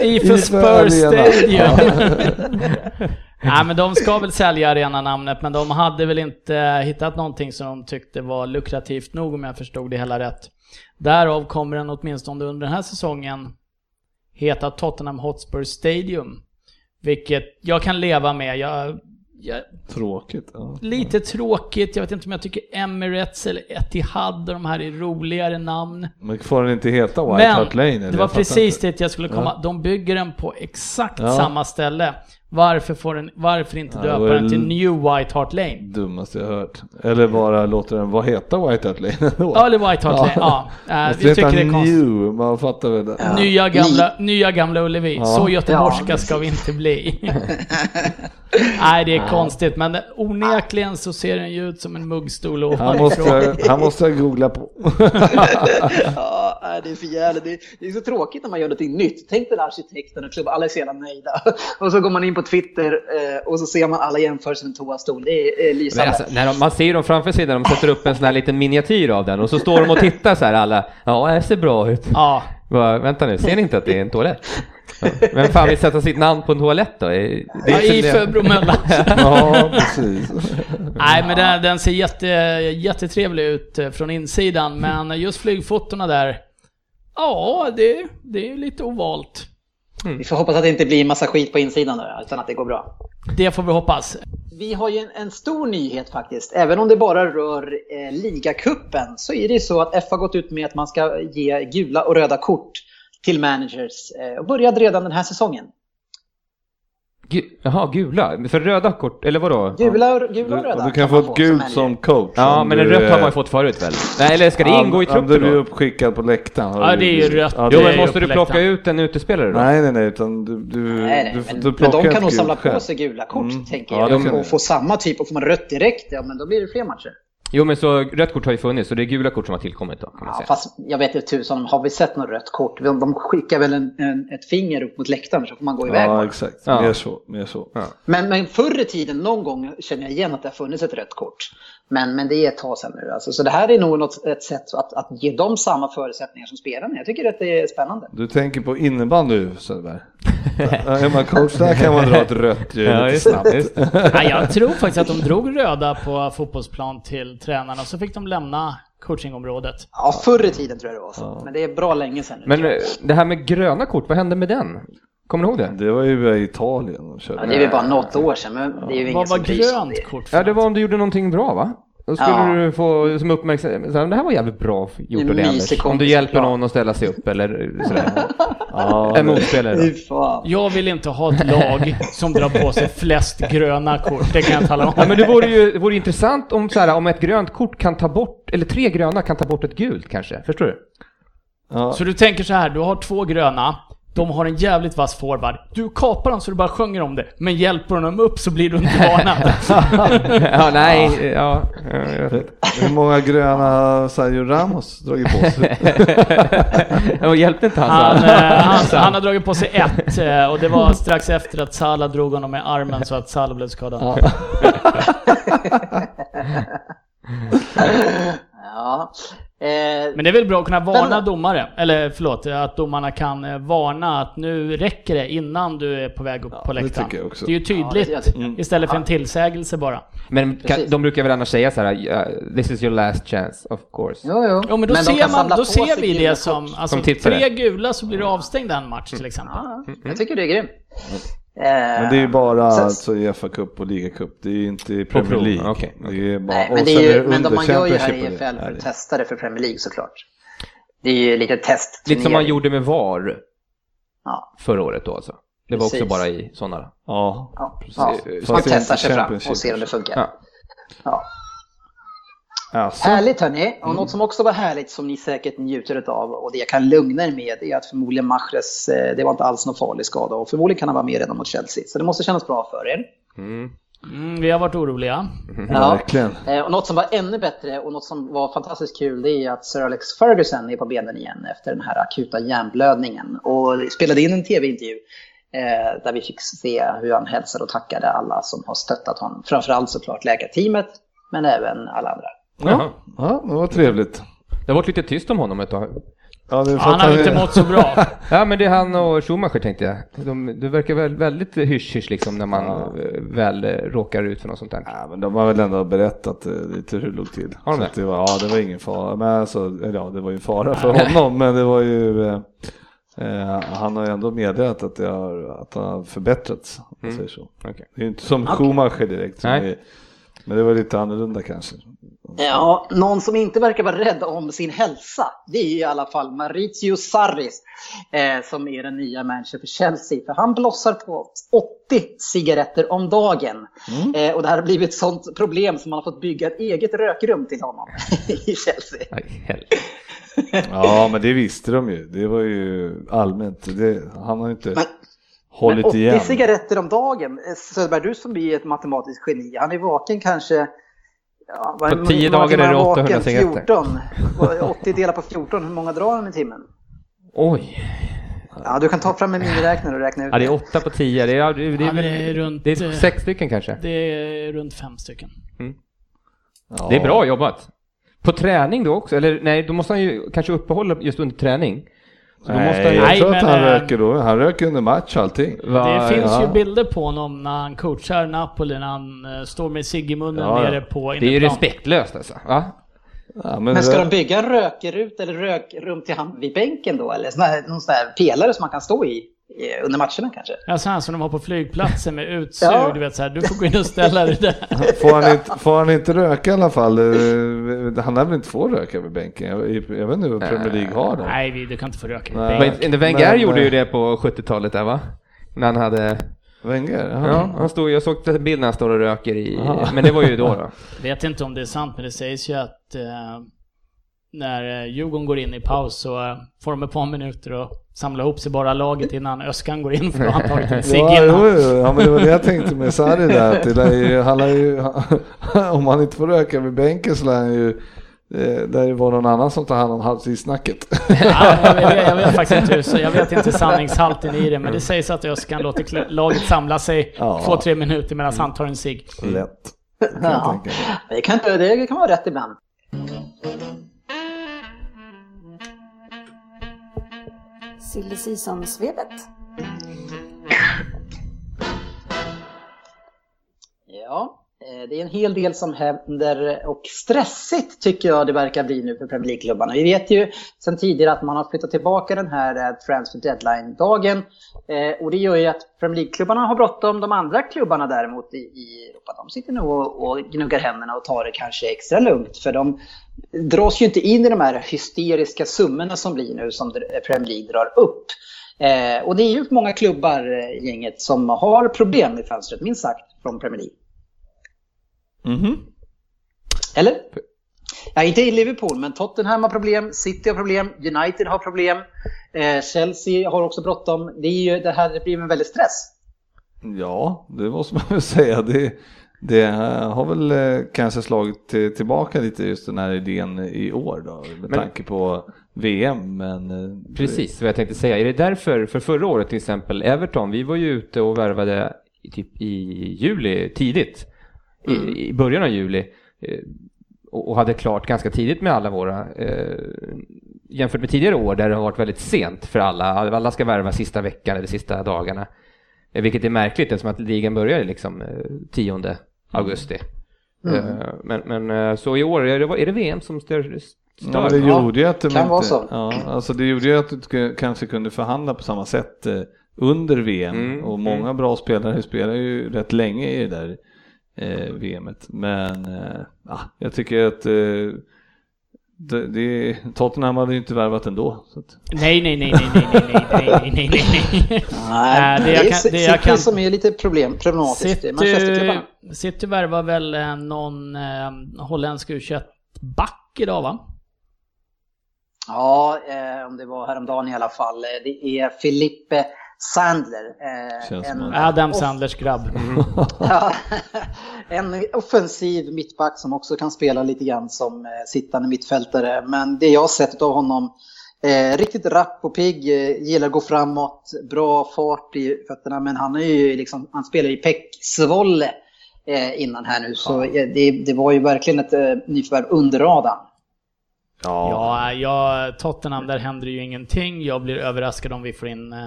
S2: IFÖ Spurs Stadium. Nej men de ska väl sälja arenanamnet men de hade väl inte hittat någonting som de tyckte var lukrativt nog om jag förstod det hela rätt. Därav kommer den åtminstone under den här säsongen heta Tottenham Hotspur Stadium. Vilket jag kan leva med. Jag, jag,
S3: tråkigt. Ja.
S2: Lite tråkigt. Jag vet inte om jag tycker Emirates eller Etihad och de här är roligare namn.
S3: Men får den inte heta White Hart Lane?
S2: Men det var precis dit jag skulle komma. Ja. De bygger den på exakt ja. samma ställe. Varför, får den, varför inte ja, döpa den till New White Hart Lane?
S3: Dummaste jag hört. Eller bara låta den vara heta White Hart Lane
S2: ändå. Ja, eller White Hart Lane. Ja.
S3: ja. Äh, vi tycker det är konstigt. New, man fattar väl det.
S2: Ja. Nya, gamla, nya gamla Ullevi. Ja. Så göteborgska ska vi inte bli. Nej, det är konstigt. Men onekligen så ser den ju ut som en muggstol
S3: och han måste, han måste googla på.
S1: ja, det är för jävligt. Det, det är så tråkigt när man gör någonting nytt. Tänk den arkitekten och klubben, alla är så jävla nöjda. Och så går man in på Twitter eh, och så ser man alla jämförelser med toastol. Det är, är lysande. Alltså,
S4: när de, man ser dem framför sig när de sätter upp en sån här liten miniatyr av den och så står de och tittar så här alla. Ja, det ser bra ut. Ja. Bara, vänta nu, ser ni inte att det är en toalett? Vem fan vill sätta sitt namn på en toalett då? Det är
S2: ja, I Bromölla.
S3: ja, precis.
S2: Nej, men den, den, ser jätte, jättetrevlig ut eh, från insidan, men just flygfotona där, ja, det, det är lite ovalt.
S1: Mm. Vi får hoppas att det inte blir massa skit på insidan då, utan att det går bra.
S2: Det får vi hoppas.
S1: Vi har ju en, en stor nyhet faktiskt. Även om det bara rör eh, ligacupen så är det ju så att F har gått ut med att man ska ge gula och röda kort till managers eh, och började redan den här säsongen.
S4: Gu jaha, gula? För röda kort, eller vadå?
S1: Gula, och-
S3: Du,
S1: gula och röda
S3: du kan få ett gult som coach.
S4: Ja,
S3: om
S4: men
S3: du
S4: en rött har man ju fått förut väl? Nej, eller ska det ingå i
S3: Om- Om
S4: truppen
S3: du är
S4: då?
S3: uppskickad på läktaren.
S2: Ja,
S3: du-
S2: det är ju rött.
S3: Ja,
S4: Jo, men måste du plocka ut en utespelare då?
S3: Nej, nej, nej, utan du, du,
S1: Nej, nej,
S3: du,
S1: men,
S3: du
S1: men de kan nog samla på sig gula kort,
S3: Mm.
S1: tänker
S3: Ja,
S1: jag. och,
S3: du.
S1: få samma typ och får man rött direkt, ja men då blir det fler matcher.
S4: Jo, men så rött kort har ju funnits, så det är gula kort som har tillkommit då, kan man
S1: Ja,
S4: säga.
S1: fast jag vet inte tusan, har vi sett något rött kort? De de skickar väl en, en, ett finger upp mot läktaren så får man gå iväg.
S3: Ja,
S1: bara.
S3: exakt.
S4: Ja.
S3: Mer så. Mer så.
S4: Ja.
S1: Men, men förr i tiden, någon gång känner jag igen att det har funnits ett rött kort. Men, men det är ett tag sedan nu. Alltså, så det här är nog något, ett sätt att, att ge dem samma förutsättningar som spelarna. Jag tycker att det är spännande.
S3: Du tänker på innebandy Söderberg? Ja, Är man coach där kan man dra ett rött ljud
S4: Ja,
S3: lite snabbt.
S4: Just.
S2: Nej, jag tror faktiskt att de drog röda på fotbollsplan till tränarna och så fick de lämna coachingområdet.
S1: Ja, förr i tiden tror jag det var så. Men det är bra länge sedan.
S4: Men eh, det här med gröna kort, vad hände med den? Kommer ni ihåg det?
S3: Det var ju i Italien de körde.
S1: ja, det är väl bara något år sedan, men det är ju ingen
S2: Vad var grönt kort för
S4: Ja, det var om du gjorde någonting bra va? Då skulle
S1: Ja.
S4: du få som uppmärksamhet, det här var jävligt bra gjort av dig Anders. Om du hjälper
S1: bra.
S4: någon att ställa sig upp eller sådär.
S3: Ja,
S4: En motspelare.
S2: Jag vill inte ha ett lag som drar på sig flest gröna kort, det kan jag tala om.
S4: Ja men det vore ju det vore intressant om, så här, om ett grönt kort kan ta bort, eller tre gröna kan ta bort ett gult kanske, förstår du?
S3: ja.
S2: Så du tänker så här, du har två gröna, de har en jävligt vass forward. Du kapar dem så du bara sjunger om det, men hjälper dem upp så blir du inte varnad.
S4: ja, nej, ja. ja.
S3: Hur många gröna Sergio Ramos dragit på sig?
S4: Ja, hjälpte inte han
S2: Han, eh, han, han har dragit på sig ett eh, och det var strax efter att Salah drog honom med armen så att Salah blev skadad.
S1: Ja. Eh,
S2: Men det är väl bra att kunna varna
S1: Spännande.
S2: domare, eller förlåt, att domarna kan eh, varna att nu räcker det innan du är på väg upp på
S3: det
S2: läktaren.
S3: också.
S2: Det är ju tydligt
S1: Ja, det-
S2: istället för en tillsägelse bara.
S4: Men kan, de brukar väl annars säga så här, "Yeah, this is your last chance, of course.
S1: Jo, jo.
S2: Jo men då
S1: de
S2: ser, man, då
S1: på
S2: ser vi det som, alltså
S4: Som tittare.
S2: tre gula så blir du avstängd en match till exempel.
S1: Ja, jag tycker det är grymt. Eh,
S3: Men det är ju bara
S1: sen-
S3: alltså Uefa Cup och Liga Cup. Det är ju inte Premier League.
S4: okej,
S3: Det är bara,
S1: Nej, men, det är ju, men de, man gör ju här i. EFL för att testa det för Premier League såklart. Det är ju lite test.
S4: Lite som man gjorde med VAR
S1: Ja,
S4: förra året då alltså. Det var också bara i sådana.
S3: Ja,
S1: ja,
S3: precis.
S1: ja. Man testar sig fram och ser om det funkar.
S4: Ja.
S3: Alltså,
S1: Härligt hörni! Och
S3: Mm.
S1: något som också var härligt som ni säkert njuter av och det jag kan lugna er med är att förmodligen Mahrez, eh, det var inte alls någon farlig skada och förmodligen kan han vara med redan mot Chelsea. Så det måste kännas bra för er.
S4: Mm.
S2: Mm, vi har varit oroliga.
S1: Ja.
S3: verkligen.
S1: Eh, Och något som var ännu bättre och något som var fantastiskt kul det är att Sir Alex Ferguson är på benen igen efter den här akuta hjärnblödningen. Och spelade in en tv-intervju eh, där vi fick se hur han hälsade och tackade alla som har stöttat honom. Framförallt såklart läkarteamet men även alla andra.
S4: Jaha.
S3: Ja, det var trevligt.
S4: Det har varit lite tyst om honom ett tag.
S3: Ja, det är för
S2: Han har inte mått så bra.
S4: Ja men det är han och Schumacher tänkte jag. De, det verkar väl väldigt hysch-hysch liksom när man
S3: Ja.
S4: eh, väl eh, råkar ut för något sånt där.
S3: Ja, men de har väl ändå berättat eh, lite hur det låg till.
S4: Har de
S3: Så
S4: det?
S3: det var, ja, det var ingen fara. Men alltså, ja, det var ju en fara för honom, men det var ju... Eh, eh, han har ju ändå meddelat att, det har, att han har förbättrats, om man
S4: Mm.
S3: säger så.
S4: Okej.
S3: Det är ju inte som Schumacher direkt. Som
S4: Nej.
S3: är, men det var lite annorlunda kanske.
S1: Ja, någon som inte verkar vara rädd om sin hälsa, det är i alla fall Maurizio Sarris eh, som är den nya managern för Chelsea. För han blossar på 80 cigaretter om dagen. Eh, och det här har blivit ett sånt problem som man har fått bygga ett eget rökrum till honom i Chelsea.
S4: Aj.
S3: Ja, men det visste de ju. Det var ju allmänt. Det, han har inte
S1: Men-
S3: hållit
S1: Men 80
S3: igen.
S1: cigaretter om dagen. Eh, Söderberg, du som är ett matematiskt geni, han är vaken kanske Ja,
S4: På
S1: hur
S4: 10
S1: många
S4: dagar är det
S1: han
S4: 800
S1: vaken?
S4: cigaretter.
S1: 14. 80 delat på 14, hur många drar han i timmen?
S4: Oj.
S1: Ja, du kan ta fram en miniräknare och räkna ut
S4: Ja det är 8 på 10. Det är, det är,
S2: Ja, det är runt,
S4: det är
S2: eh,
S4: sex stycken kanske.
S2: Det är runt fem stycken.
S3: Ja.
S4: Det är bra jobbat. På träning då också? Eller nej, då måste han ju kanske uppehålla just under träning. Så då
S3: Nej,
S4: måste han
S3: jag
S2: Nej,
S3: tror att
S2: men,
S3: han
S2: eh,
S3: röker då. Han röker under match allting.
S4: Va-
S2: Det finns
S3: ja.
S2: ju bilder på honom när han coachar Napoli, när han eh, står med cigg i munnen
S3: Ja, ja.
S2: nere på
S4: Det är ju
S2: inneplan.
S4: respektlöst alltså. Va?
S3: Ja,
S1: Men ska
S3: rö-
S1: de bygga en rökrut eller rökrum till han vid bänken då? Eller sån här, någon sån här pelare som man kan stå i under matcherna kanske?
S2: Ja, så här som de har på flygplatsen med utsug,
S1: Ja.
S2: du vet så här, du får gå in och ställa dig där.
S3: Får han, inte, får han inte röka i alla fall? eh, Han lär väl inte få röka vid bänken? Jag, jag vet inte vad Premier League har där.
S2: Nej, vi- du kan inte få röka vid
S4: Men Wenger gjorde
S3: eh,
S4: ju det på 70-talet där va? När han hade...
S3: Wenger?
S4: Ja, han stod, jag såg en bild när han står och röker i,
S3: Aha.
S4: men det var ju då. då.
S2: Vet inte om det är sant, men det sägs ju att eh, när eh, Djurgården går in i paus så eh, får de ett par minuter och samla ihop sig bara laget innan Öskan går in för att han tagit en cigg
S3: Ja, jo,
S2: innan.
S3: jo, ja, men det var det jag tänkte med Sarri där. Att det där är ju, han har ju, om han inte får röka vid bänken så lär han ju eh, där var någon annan som tar hand om halvtidssnacket.
S2: Ja, jag, vet, jag vet faktiskt inte hur, så jag vet inte sanningshalten i det, men det sägs att Öskan låter laget samla sig
S3: Ja.
S2: två, tre minuter medan han tar en cigg.
S3: Lätt. Kan
S1: Ja. Det kan, inte, det kan vara rätt ibland.
S5: Silly Season-svepet.
S1: Ja, eh, det är en hel del som händer och stressigt tycker jag det verkar bli nu för Premier League-klubbarna. Vi vet ju sedan tidigare att man har flyttat tillbaka den här eh, transfer deadline-dagen. Eh, och det gör ju att Premier League-klubbarna har bråttom. De andra klubbarna däremot i, Europa, de sitter nog och gnuggar händerna och tar det kanske extra lugnt. För de dras ju inte in i de här hysteriska summorna som blir nu som Premier League drar upp. Eh, och det är ju många klubbar, eh, gänget, som har problem i fönstret, minst sagt, från Premier League.
S3: Mhm.
S1: Eller? Ja, inte i Liverpool, men Tottenham har problem, City har problem, United har problem, eh, Chelsea har också bråttom. Det, är ju, det här blir en väldig stress.
S3: Ja, det måste man väl säga. Det, det har väl eh, kanske slagit till- tillbaka lite just den här idén i år då, med
S4: Men-
S3: tanke på VM. Men eh,
S4: Precis vad jag tänkte säga. Är det därför, för förra året till exempel, Everton, vi var ju ute och värvade i, typ i juli, tidigt. I, I början av juli. eh, Och, och hade klart ganska tidigt med alla våra. Eh, jämfört med tidigare år där det har varit väldigt sent för alla. Alla ska värva sista veckan eller sista dagarna. Vilket är märkligt eftersom att ligan börjar liksom 10 augusti. Eh, men, men eh, så i år, är det, är det VM som stör?
S3: Ja,
S4: stör?
S3: det gjorde ju att de
S1: kan
S3: inte,
S1: vara så.
S3: Ja, alltså det gjorde ju att du sk- kanske kunde förhandla på samma sätt eh, under VM
S4: Mm,
S3: och många bra spelare spelar ju rätt länge i det där eh, VMet. Men eh, ja, jag tycker att eh, det, det, Tottenham hade ju inte värvat ändå. Så att,
S2: Nej, nej, nej, nej, nej, nej, nej, nej, nej, nej.
S1: Nej,
S2: det jag
S1: är
S2: kan- det jag
S1: City
S2: kan-
S1: som är lite problem, problematiskt.
S2: City, City värvar väl eh, någon eh, holländsk U21-back idag va?
S1: Ja, eh, om det var häromdagen i alla fall. Eh, Det är Filippe Sandler. Eh,
S3: en-
S2: Adam Sandlers grabb.
S1: Ja, en offensiv mittback som också kan spela lite grann som eh, sittande mittfältare. Men det jag har sett av honom, eh, riktigt rapp och pigg, eh, gillar att gå framåt, bra fart i fötterna. Men han, är ju liksom, han spelar i pecksvolle eh, innan här nu. Så eh, det, det var ju verkligen ett eh, nyförvärv under radarn.
S2: Ja, ja, Tottenham, där händer ju ingenting. Jag blir överraskad om vi får in, eh,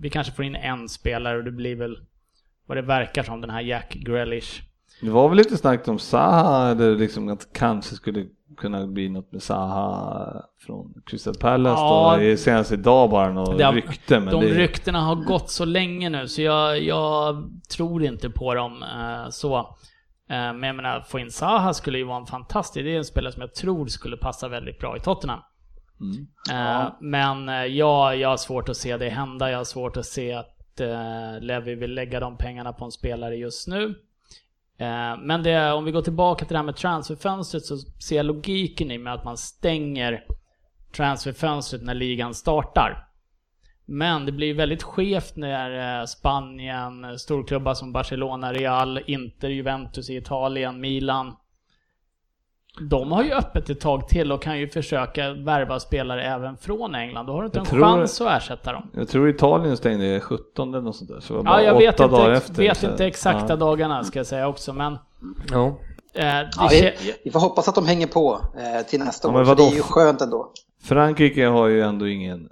S2: vi kanske får in en spelare och det blir väl vad det verkar som, den här Jack Grealish.
S3: Det var väl lite snack om Zaha, eller liksom att kanske skulle kunna bli något med Zaha från Crystal Palace
S2: Ja.
S3: då. Senast idag bara
S2: har-
S3: rykte. Men
S2: De
S3: det,
S2: ryktena har gått så länge nu så jag, jag tror inte på dem eh, så. Eh, men jag menar, få in Zaha skulle ju vara en fantastisk, det är en spelare som jag tror skulle passa väldigt bra i Tottenham.
S3: Mm.
S2: Eh, Men eh, ja, jag har svårt att se det hända. Jag har svårt att se att eh, Levi vill lägga de pengarna på en spelare just nu. Men det, om vi går tillbaka till det här med transferfönstret så ser jag logiken i med att man stänger transferfönstret när ligan startar. Men det blir väldigt skevt när Spanien, storklubbar som Barcelona, Real, Inter, Juventus i Italien, Milan. De har ju öppet ett tag till och kan ju försöka värva spelare även från England. Då har du inte
S3: Jag
S2: en
S3: tror-
S2: chans att ersätta dem.
S3: Jag tror Italien stängde 17 eller något sånt där. Så det var
S2: Ja, jag vet
S3: dagar
S2: inte,
S3: efter.
S2: vet
S3: så-
S2: inte exakta
S3: ja.
S2: dagarna ska jag säga också, men...
S4: Ja.
S2: Eh, det
S1: Ja, vi, vi får hoppas att de hänger på eh, till nästa
S3: Ja,
S1: år,
S3: men
S1: för det är ju skönt ändå.
S3: Frankrike har ju ändå ingen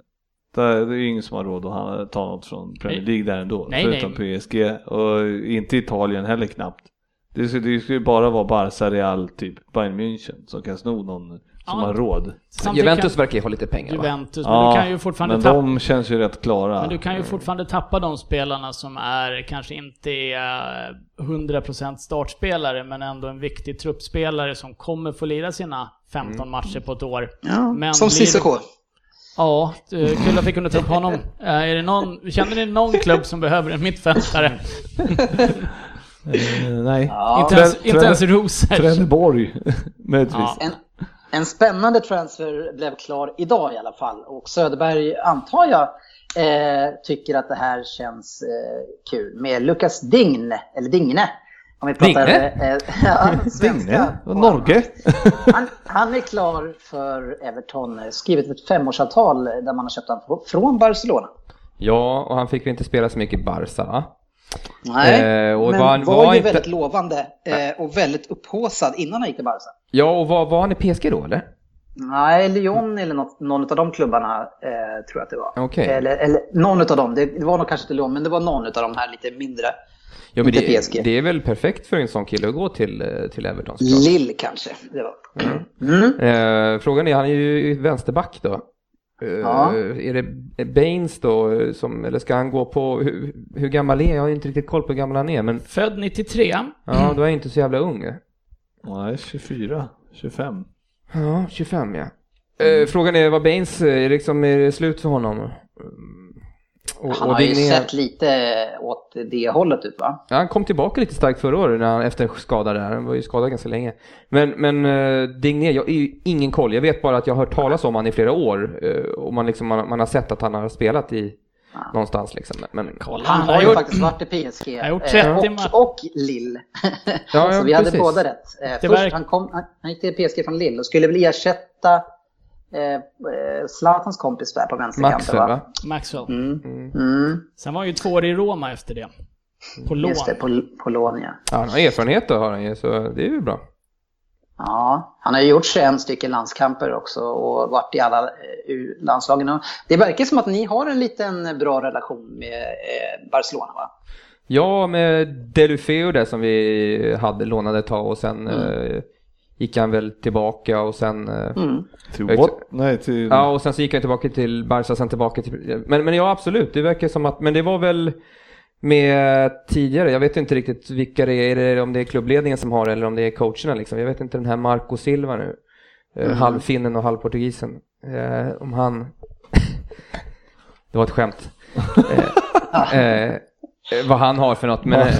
S3: det är det är ingen som har råd att ta något från Premier
S2: Nej.
S3: League där ändå.
S2: Nej,
S3: förutom PSG och inte Italien heller knappt. Det ska, det ska ju bara vara Barca, Real, typ Bayern München som kan sno någon som
S2: Ja.
S3: har råd.
S4: Juventus
S2: kan,
S4: verkar ju ha lite pengar va?
S2: Juventus, men du kan ju fortfarande
S3: men
S2: tappa...
S3: de känns ju rätt klara.
S2: Men du kan ju fortfarande tappa de spelarna som är, kanske inte är eh, 100% startspelare, men ändå en viktig truppspelare som kommer få lira sina 15 matcher på ett år.
S1: Ja,
S2: Men
S1: som
S2: blir
S1: Cissoko.
S2: Ja, eh, kul att vi kunde ta upp honom. Eh, Är det någon, känner ni någon klubb som behöver en mittfältare?
S3: Eh, nej.
S1: Ja.
S2: Inte ens, inte ens Rosers.
S3: Trelleborg, möjligtvis.
S2: Ja.
S1: En, en spännande transfer blev klar idag i alla fall och Söderberg antar jag eh, tycker att det här känns eh, kul med Lukas Dign, eller Digne. Om vi pratar,
S4: Digne?
S1: Eh, ja, svenska.
S3: Digne? Norge?
S1: Han, han är klar för Everton, eh, skrivit ett femårsavtal där man har köpt honom från Barcelona.
S4: Ja, och han fick ju inte spela så mycket i Barca va?
S1: Nej,
S4: Eh, och
S1: men
S4: var
S1: var,
S4: han- var
S1: ju
S4: inte-
S1: väldigt lovande eh, och väldigt upphaussad innan han gick till Barca.
S4: Ja, och var, var han i PSG då eller?
S1: Nej, Lyon eller något, någon av de klubbarna eh, tror jag att det var.
S4: Okej.
S1: Eller, eller någon av dem. Det, det var nog kanske inte Lyon, men det var någon av de här lite mindre.
S4: Ja, men det, det är väl perfekt för en sån kille att gå till, eh, till Everton såklart.
S1: Lill kanske det var. Mm.
S4: Eh, frågan är, han är ju vänsterback då. Eh,
S1: Ja.
S4: Är det Baines då, eh, som, eller ska han gå på, hur, hur gammal är jag? Har inte riktigt koll på hur gammal han är, men
S2: Född 93.
S4: ja, då är jag inte så jävla ung.
S3: Nej, 24, 25.
S4: Ja, 25 ja. Eh, frågan är vad Baines, är, liksom, är det slut för honom? Och,
S1: Han
S4: och
S1: har ju
S4: Digné-
S1: sett lite åt det hållet ut va?
S4: Ja, han kom tillbaka lite starkt förra året när han, efter skada där. Han var ju skadad ganska länge. Men, men uh, Digné, jag har ju ingen koll. Jag vet bara att jag har hört talas om han i flera år. eh, och man, liksom, man, man har sett att han har spelat i någonstans liksom. Men,
S2: Kolla,
S1: Han
S2: han
S1: har ju
S2: gjort,
S1: faktiskt varit i PSG.
S2: har gjort
S1: eh,
S2: 30 matcher.
S1: och, och Lill.
S4: Ja, ja,
S1: så vi hade
S4: precis.
S1: båda rätt. Eh, först
S2: verk-
S1: han, kom, han, han gick till PSG från Lill och skulle väl ersätta eh, eh, Zlatans kompis där på vänsterkanten va?
S4: va?
S2: Maxwell.
S1: Mm. Mm.
S2: Sen var han ju två år i Roma efter det. På lån.
S1: Just det, på, på lån ja.
S4: Ja, han har erfarenhet då har han ju, så det är ju bra.
S1: Ja, han har ju gjort 21 stycken landskamper också och varit i alla eh, landslagen. Det verkar som att ni har en liten bra relation med Barcelona va?
S4: Ja, med Delufeu där som vi hade lånade ett tag och sen
S1: Mm.
S4: Gick han väl tillbaka och sen eh,
S1: Mm.
S3: Till
S4: Jag-
S3: what? Nej, till...
S4: Ja, och sen så gick han tillbaka till Barca, sen tillbaka till... Men, men ja, absolut, det verkar som att... Men det var väl med tidigare, jag vet inte riktigt vilka det är, är det, om det är klubbledningen som har det eller om det är coacherna liksom. Jag vet inte den här Marco Silva nu, eh,
S1: Mm.
S4: halvfinnen och halvportugisen. Eh, om han... det var ett skämt. Eh, eh, vad han har för något, men eh,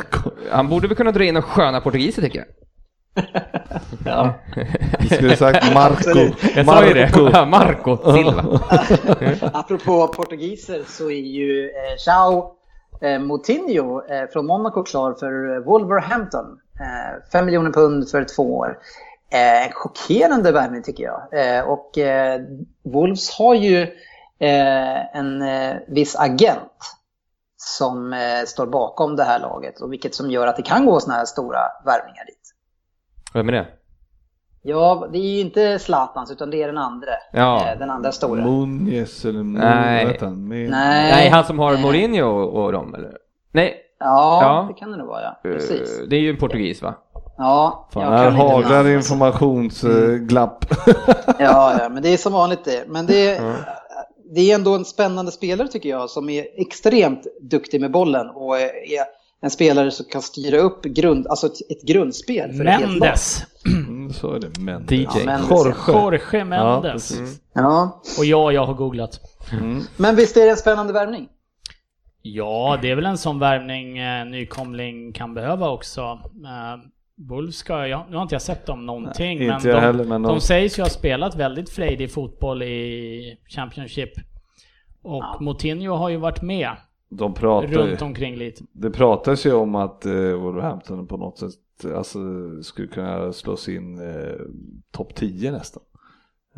S4: han borde väl kunna dra in några sköna portugiser tycker jag.
S1: Ja.
S3: Du skulle sagt Marco.
S4: Jag sa ju det,
S3: Marco.
S4: Silva.
S1: Apropå portugiser så är ju eh, João eh, Moutinho eh, från Monaco klar för eh, Wolverhampton. Eh, 5 miljoner pund för två år. Eh, chockerande värvning tycker jag. Eh, och eh, Wolves har ju eh, en eh, viss agent som eh, står bakom det här laget och vilket som gör att det kan gå sådana här stora värvningar dit.
S4: Vem är det?
S1: Ja, det är ju inte Zlatans utan det är den andra.
S4: Ja.
S1: Eh, den andra stora.
S3: Munez eller Mun,
S4: Nej.
S3: han?
S1: Nej.
S4: Nej, han som har
S1: Eh,
S4: Mourinho och, och dem eller? Nej,
S1: Ja,
S4: Ja.
S1: det kan det nog vara ja.
S4: eh,
S1: Precis.
S4: det är ju en portugis va?
S1: Ja,
S3: Fan,
S1: jag
S3: här haglar informationsglapp.
S1: Ja, ja, men det är som vanligt det. Men det, det är ändå en spännande spelare tycker jag som är extremt duktig med bollen och är en spelare som kan styra upp grund, alltså ett, ett grundspel för ett helt lag.
S2: Mendes.
S3: Mm, så är det. Men.
S4: DJ.
S1: Ja, Mendes,
S3: Jorge.
S2: Jorge
S3: Ja,
S2: Mendes.
S1: Ja,
S2: och ja, jag har googlat.
S3: Mm.
S1: men visst är det en spännande värvning?
S2: Ja, det är väl en sån värvning eh, nykomling kan behöva också. Eh, Wolves ska, jag, nu har inte jag sett dem någonting,
S3: Nej,
S2: men, de,
S3: heller, men
S2: de
S3: de-
S2: sägs ju ha spelat väldigt frejdig fotboll i Championship. Och
S1: Ja.
S2: Moutinho har ju varit med
S3: De pratar ju,
S2: runt omkring lite.
S3: det pratas ju om att eh, Wolverhampton på något sätt alltså, skulle kunna slå sig in eh, topp 10 nästan.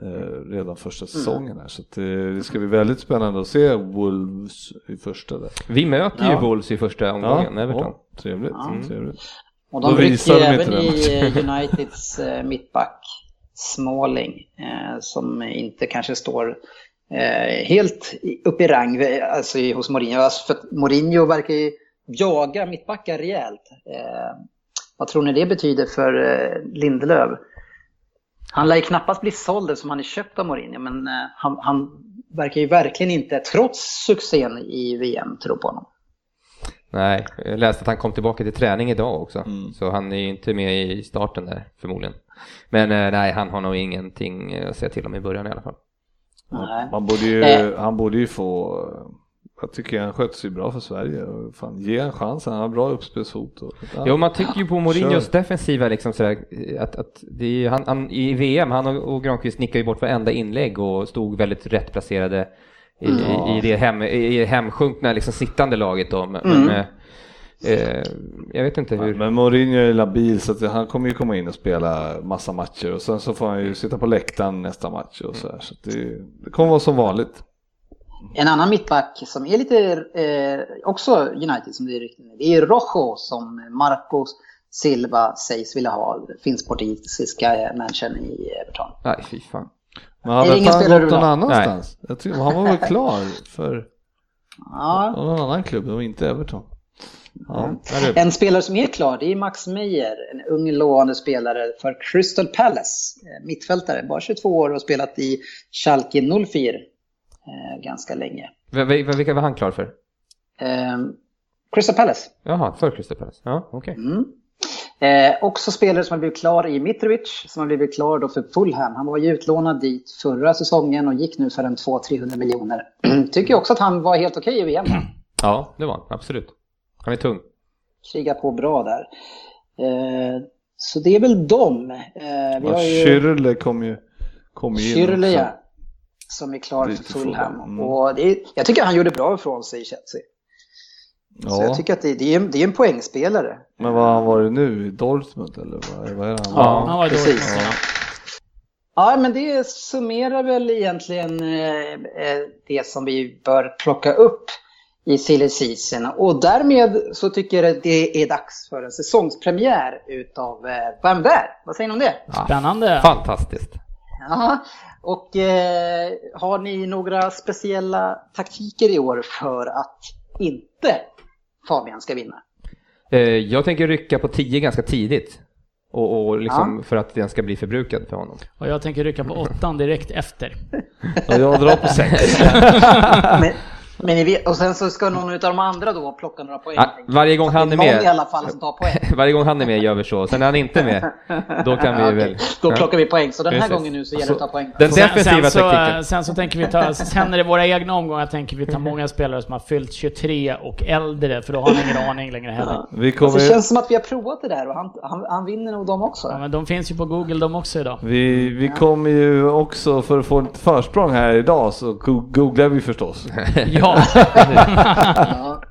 S3: Eh, redan första säsongen här. Så att, eh, det ska bli väldigt spännande att se Wolves i första där.
S4: Vi möter ju
S1: Ja.
S4: Wolves i första omgången, Everton.
S3: ja, trevligt.
S1: Ja.
S3: trevligt.
S1: Och
S3: Då
S1: de
S3: visar
S1: rycker ju även i eh, Uniteds eh, mittback Smalling eh, som inte kanske står eh, helt upp i rang eh, alltså, hos Mourinho. Alltså, för Mourinho verkar ju jaga mittbackar rejält. Eh, vad tror ni det betyder för eh, Lindelöf? Han lär ju knappast bli såld eftersom han är köpt av Mourinho men eh, han, han verkar ju verkligen inte, trots succén i VM, tro på honom.
S4: Nej, jag läste att han kom tillbaka till träning idag också.
S3: Mm.
S4: Så han är ju inte med i starten där förmodligen. Men eh, nej, han har nog ingenting att säga till om i början i alla fall.
S1: Nej.
S3: Man borde ju,
S1: Eh.
S3: Han borde ju få, jag tycker han sköter sig bra för Sverige. Fan, ge en chans, han har bra uppspelsfot. Och, ja.
S4: Jo, man tycker ju på Mourinhos
S3: Kör.
S4: defensiva liksom sådär, att, att det är, ju- han, han, i VM, han och, och Granqvist nickade ju bort varenda inlägg och stod väldigt rätt placerade i, i, i det hem, i hemsjunkna liksom sittande laget då. Men,
S1: Mm.
S4: men, eh, jag vet inte hur...
S3: Men Mourinho är labil så att han kommer ju komma in och spela massa matcher och sen så får han ju sitta på läktaren nästa match och så här. Så det, det kommer vara som vanligt.
S1: En annan mittback som är lite, eh, också United som det är rykten det är Rojo som Marcos Silva sägs vilja ha. Finns portugisiska manchen i Everton.
S4: Nej, fy fan.
S3: Men
S1: Det
S3: väl
S1: ingen
S3: han gått
S1: du
S3: någon annanstans? Jag tycker, han var väl klar för
S1: Ja.
S3: någon annan klubb och inte Everton. Ja.
S1: En spelare som är klar det är Max Meyer, en ung lovande spelare för Crystal Palace. Eh, Mittfältare, bara 22 år och spelat i Schalke 04 eh, ganska länge.
S4: V- vilka var han klar för?
S1: Eh, Crystal Palace.
S4: Jaha, för Crystal Palace. Ja, okej.
S1: Mm. Eh, också spelare som har blivit klar i Mitrovic, som har blivit klar då för Fulham. Han var ju utlånad dit förra säsongen och gick nu för en 200-300 miljoner. Tycker också att han var helt okej i VM.
S4: Ja, det var han. Absolut. Han är tung.
S1: Krigar på bra där. Eh, så det är väl dem. Eh, vi har
S3: Ja,
S1: ju
S3: Schürrle kom ju, kom ju in
S1: Schürrle, ja, som är klar för Fulham.
S3: Mm.
S1: Och är, jag tycker han gjorde bra ifrån sig i Chelsea. Så
S3: Ja,
S1: jag tycker att det, det, är, en- det är en poängspelare.
S3: men vad har han varit nu? I Dortmund eller vad, vad är han?
S2: Ja, han var
S1: precis.
S2: dålig.
S1: Ja. Ja, men det summerar väl egentligen eh, eh, det som vi bör plocka upp i silly season. Och därmed så tycker jag att det är dags för en säsongspremiär utav eh, Vem där? Vad säger ni om det?
S2: Spännande.
S4: Fantastiskt.
S1: Ja, och eh, har ni några speciella taktiker i år för att inte Fabian ska vinna?
S4: Eh, jag tänker rycka på 10 ganska tidigt. Och, och liksom för att den ska bli förbrukad för honom.
S2: Och jag tänker rycka på åttan direkt efter.
S3: Ja, jag drar på sex.
S1: Men, men ni vet, och sen så ska någon av de andra då plocka några poäng.
S4: Ja, varje gång han är
S1: någon i
S4: med,
S1: alla fall som tar poäng.
S4: varje gång han är med gör vi så. Sen är han inte med, då kan vi
S1: Ja,
S4: väl...
S1: Då plockar vi poäng. Så den här
S4: Precis.
S1: gången nu så gäller det att ta poäng.
S4: Den
S2: Sen,
S4: defensiva
S2: sen, så,
S4: taktiken.
S2: sen så tänker vi ta, sen är det våra egna omgångar tänker vi ta många spelare som har fyllt 23 och äldre för då har han ingen aning längre heller.
S3: Vi
S1: Alltså,
S3: kommer,
S1: det känns som att vi har provat det där och han, han, han vinner nog dem också.
S2: Ja, men de finns ju på Google de också idag.
S3: vi, vi kommer ju också för att få ett försprång här idag så go- googlar vi förstås.
S2: Ja,
S1: Ja,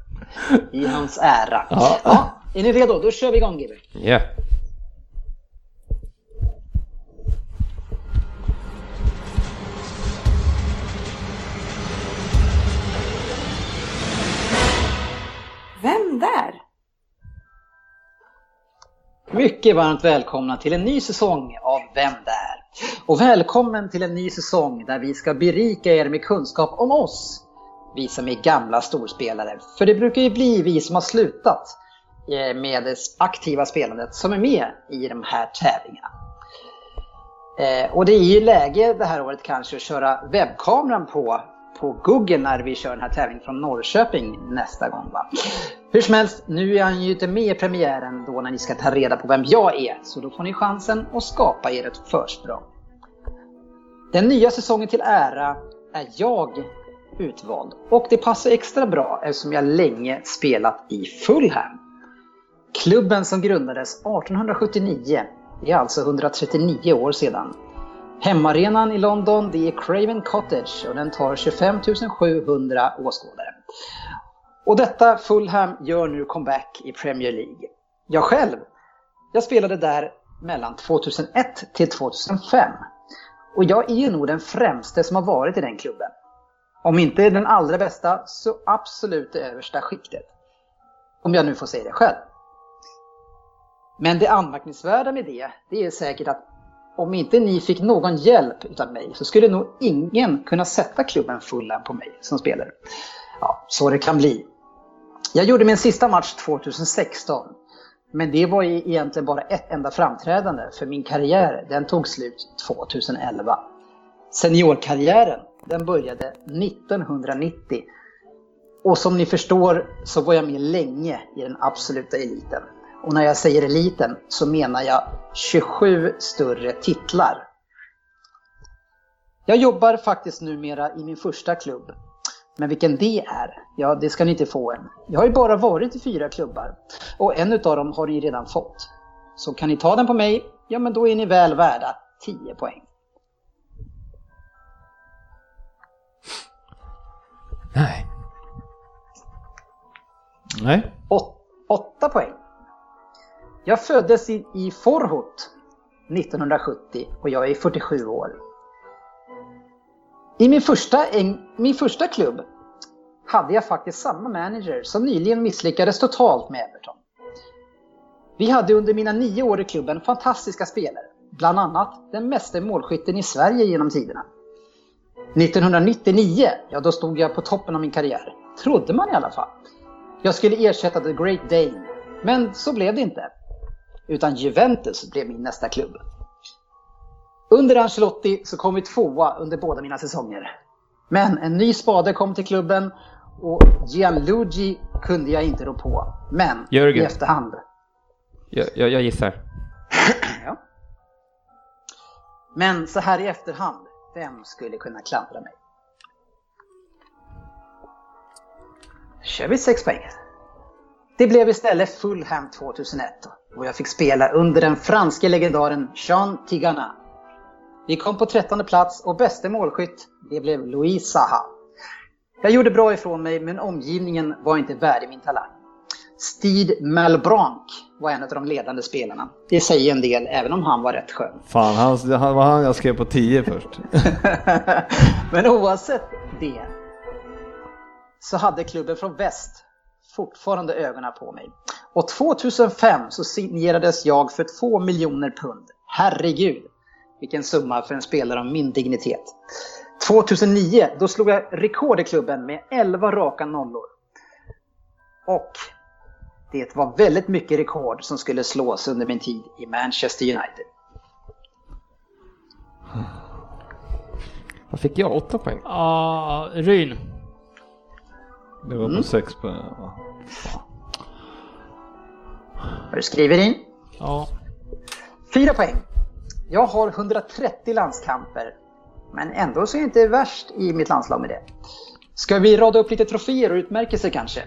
S1: I hans ära. Ja. är ni redo? Då kör vi igång Gibby.
S4: Ja.
S5: Vem där?
S1: Mycket varmt välkomna till en ny säsong av Vem där? Och välkommen till en ny säsong där vi ska berika er med kunskap om oss. Vi som är gamla storspelare. För det brukar ju bli vi som har slutat eh, med det aktiva spelandet som är med i de här tävlingarna. Eh, och det är ju läge det här året kanske att köra webbkameran på, på Google när vi kör den här tävlingen från Norrköping nästa gång. Va? Hur som helst, nu är han ju inte med i premiären då när ni ska ta reda på vem jag är. Så då får ni chansen att skapa er ett försprång. Den nya säsongen till ära är jag utvald. Och det passar extra bra eftersom jag länge spelat i Fulham. Klubben som grundades 1879. Det är alltså 139 år sedan. Hemmaarenan i London det är Craven Cottage och den tar 25 700 åskådare. Och detta Fulham gör nu comeback i Premier League. Jag själv, jag spelade där mellan 2001 till 2005. Och jag är ju nog den främste som har varit i den klubben. Om inte den allra bästa, så absolut det översta skiktet. Om jag nu får säga det själv. Men det anmärkningsvärda med det, det är säkert att om inte ni fick någon hjälp utav mig så skulle nog ingen kunna sätta klubben fullen på mig som spelare. Ja, så det kan bli. Jag gjorde min sista match 2016. Men det var egentligen bara ett enda framträdande för min karriär den tog slut 2011. Seniorkarriären den började 1990. Och som ni förstår så var jag med länge i den absoluta eliten. Och när jag säger eliten så menar jag 27 större titlar. Jag jobbar faktiskt numera i min första klubb. Men vilken det är, ja det ska ni inte få än. Jag har ju bara varit i fyra klubbar och en utav dem har ni redan fått. Så kan ni ta den på mig, ja men då är ni väl värda 10 poäng.
S4: Nej.
S3: Nej.
S1: Åt, åtta poäng. Jag föddes i, i Forhot 1970 och jag är 47 år. I min första, en, min första klubb hade jag faktiskt samma manager som nyligen misslyckades totalt med Everton. Vi hade under mina nio år i klubben fantastiska spelare, bland annat den meste målskytten i Sverige genom tiderna. 1999, ja då stod jag på toppen av min karriär. Trodde man i alla fall. Jag skulle ersätta The Great Dane, men så blev det inte. Utan Juventus blev min nästa klubb. Under Ancelotti så kom vi tvåa under båda mina säsonger. Men en ny spade kom till klubben och Gianluigi kunde jag inte rå på. Men
S4: Jörgen.
S1: i efterhand.
S4: Jag, jag, jag gissar.
S1: Ja. Men så här i efterhand, vem skulle kunna klandra mig? kör vi 6 poäng. Det blev istället Fulham 2001 och jag fick spela under den franske legendaren Jean Tigana. Vi kom på 13 plats och bäste målskytt, det blev Louis Saha. Jag gjorde bra ifrån mig men omgivningen var inte värdig min talang. Steve Malbranc var en av de ledande spelarna. Det säger en del även om han var rätt skön.
S3: Fan, han, han var han jag skrev på 10 först.
S1: Men oavsett det så hade klubben från väst fortfarande ögonen på mig. Och 2005 så signerades jag för 2 miljoner pund. Herregud, vilken summa för en spelare av min dignitet. 2009 då slog jag rekord i klubben med 11 raka nollor. Och det var väldigt mycket rekord som skulle slås under min tid i Manchester United.
S4: Vad fick jag? Åtta poäng?
S2: Ja, Ryn.
S3: Det var på 6 på... ja.
S1: Har du skrivit in?
S2: Ja.
S1: Fyra poäng. Jag har 130 landskamper. Men ändå så är jag inte värst i mitt landslag med det. Ska vi rada upp lite troféer och utmärkelser kanske?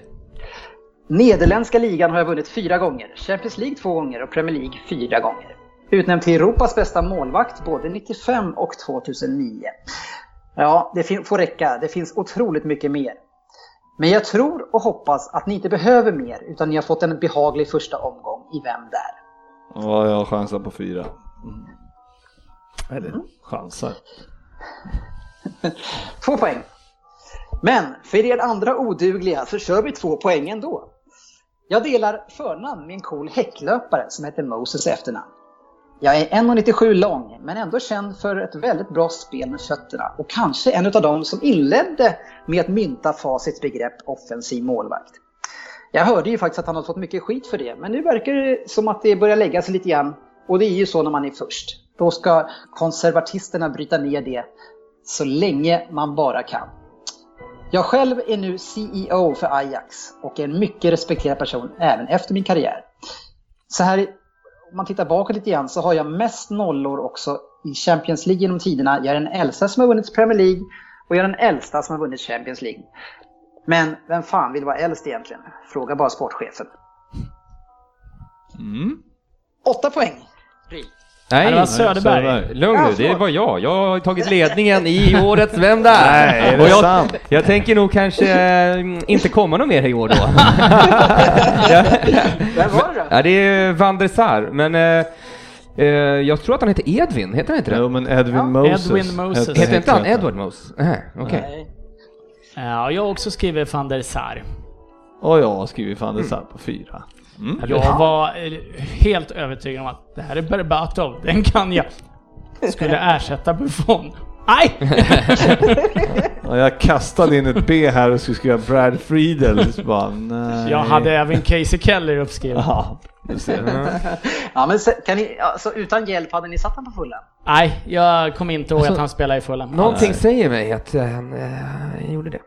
S1: Nederländska ligan har jag vunnit fyra gånger, Champions League två gånger och Premier League fyra gånger. Utnämnd till Europas bästa målvakt både 95 och 2009. Ja, det får räcka. Det finns otroligt mycket mer. Men jag tror och hoppas att ni inte behöver mer utan ni har fått en behaglig första omgång i Vem där?
S3: Ja, jag chansar på 4. Mm. Eller chansar.
S1: Två poäng. Men för er andra odugliga så kör vi två poäng ändå. Jag delar förnamn med en cool häcklöpare som heter Moses i efternamn. Jag är 1,97 lång men ändå känd för ett väldigt bra spel med fötterna och kanske en av dem som inledde med att mynta Facits begrepp offensiv målvakt. Jag hörde ju faktiskt att han har fått mycket skit för det men nu verkar det som att det börjar lägga sig lite grann och det är ju så när man är först. Då ska konservatisterna bryta ner det så länge man bara kan. Jag själv är nu CEO för Ajax och är en mycket respekterad person även efter min karriär. Så här, om man tittar bakåt lite grann så har jag mest nollor också i Champions League genom tiderna. Jag är den äldsta som har vunnit Premier League och jag är den äldsta som har vunnit Champions League. Men vem fan vill vara äldst egentligen? Fråga bara sportchefen.
S3: Mm.
S1: Åtta poäng. Ry.
S4: Nej,
S2: det var Söderberg.
S3: Söderberg.
S4: Lugn nu, det var jag. Jag har tagit ledningen i årets Vem där?
S3: Nej, är det
S4: jag,
S3: sant?
S4: jag tänker nog kanske mm, inte komma någon mer i år då. ja,
S1: Vem var det då?
S4: ja, det är Van der Sar, men eh, eh, jag tror att han heter Edvin, heter han inte det?
S3: Jo men Edwin
S1: Ja.
S3: Moses.
S2: Edwin Moses.
S3: hette
S4: Heter inte han. Edward Mose? Nej, okej.
S2: Ja, jag har också skrivit van der Sar.
S3: Och jag har skrivit fan det satt på 4. Mm.
S2: Jag var eh, helt övertygad om att det här är Berbatov, den kan jag. Skulle ersätta Buffon. Nej!
S3: Och jag kastade in ett B här och skulle skriva Brad Friedel. Så bara, nej.
S2: Jag hade även Casey Keller uppskriven.
S3: Ja.
S1: Ja, men kan ni, alltså, utan hjälp hade ni satt den på fullen?
S2: Nej, jag kommer inte ihåg
S4: Alltså,
S2: att han spelade i Fulham.
S4: Någonting säger mig att eh, han eh, gjorde det.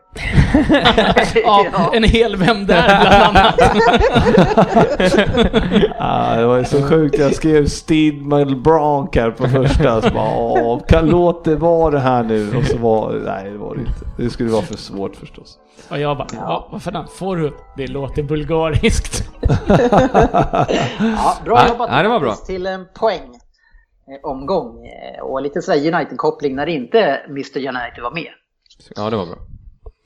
S2: Ja, en hel Vem där bland annat.
S3: Ah, det var så sjukt, jag skrev Steve Malbranc här på första. Så bara, kan låt det vara det här nu? Och så var nej det var det inte. Det skulle vara för svårt förstås.
S2: Och jag bara, ja, vad fan, får du? Det låter bulgariskt.
S1: Ja, bra
S4: Ja,
S1: jobbat
S4: ja, det var bra.
S1: Till en poäng omgång eh, och lite sådär United-koppling när inte Mr United var med.
S4: Ja, det var bra.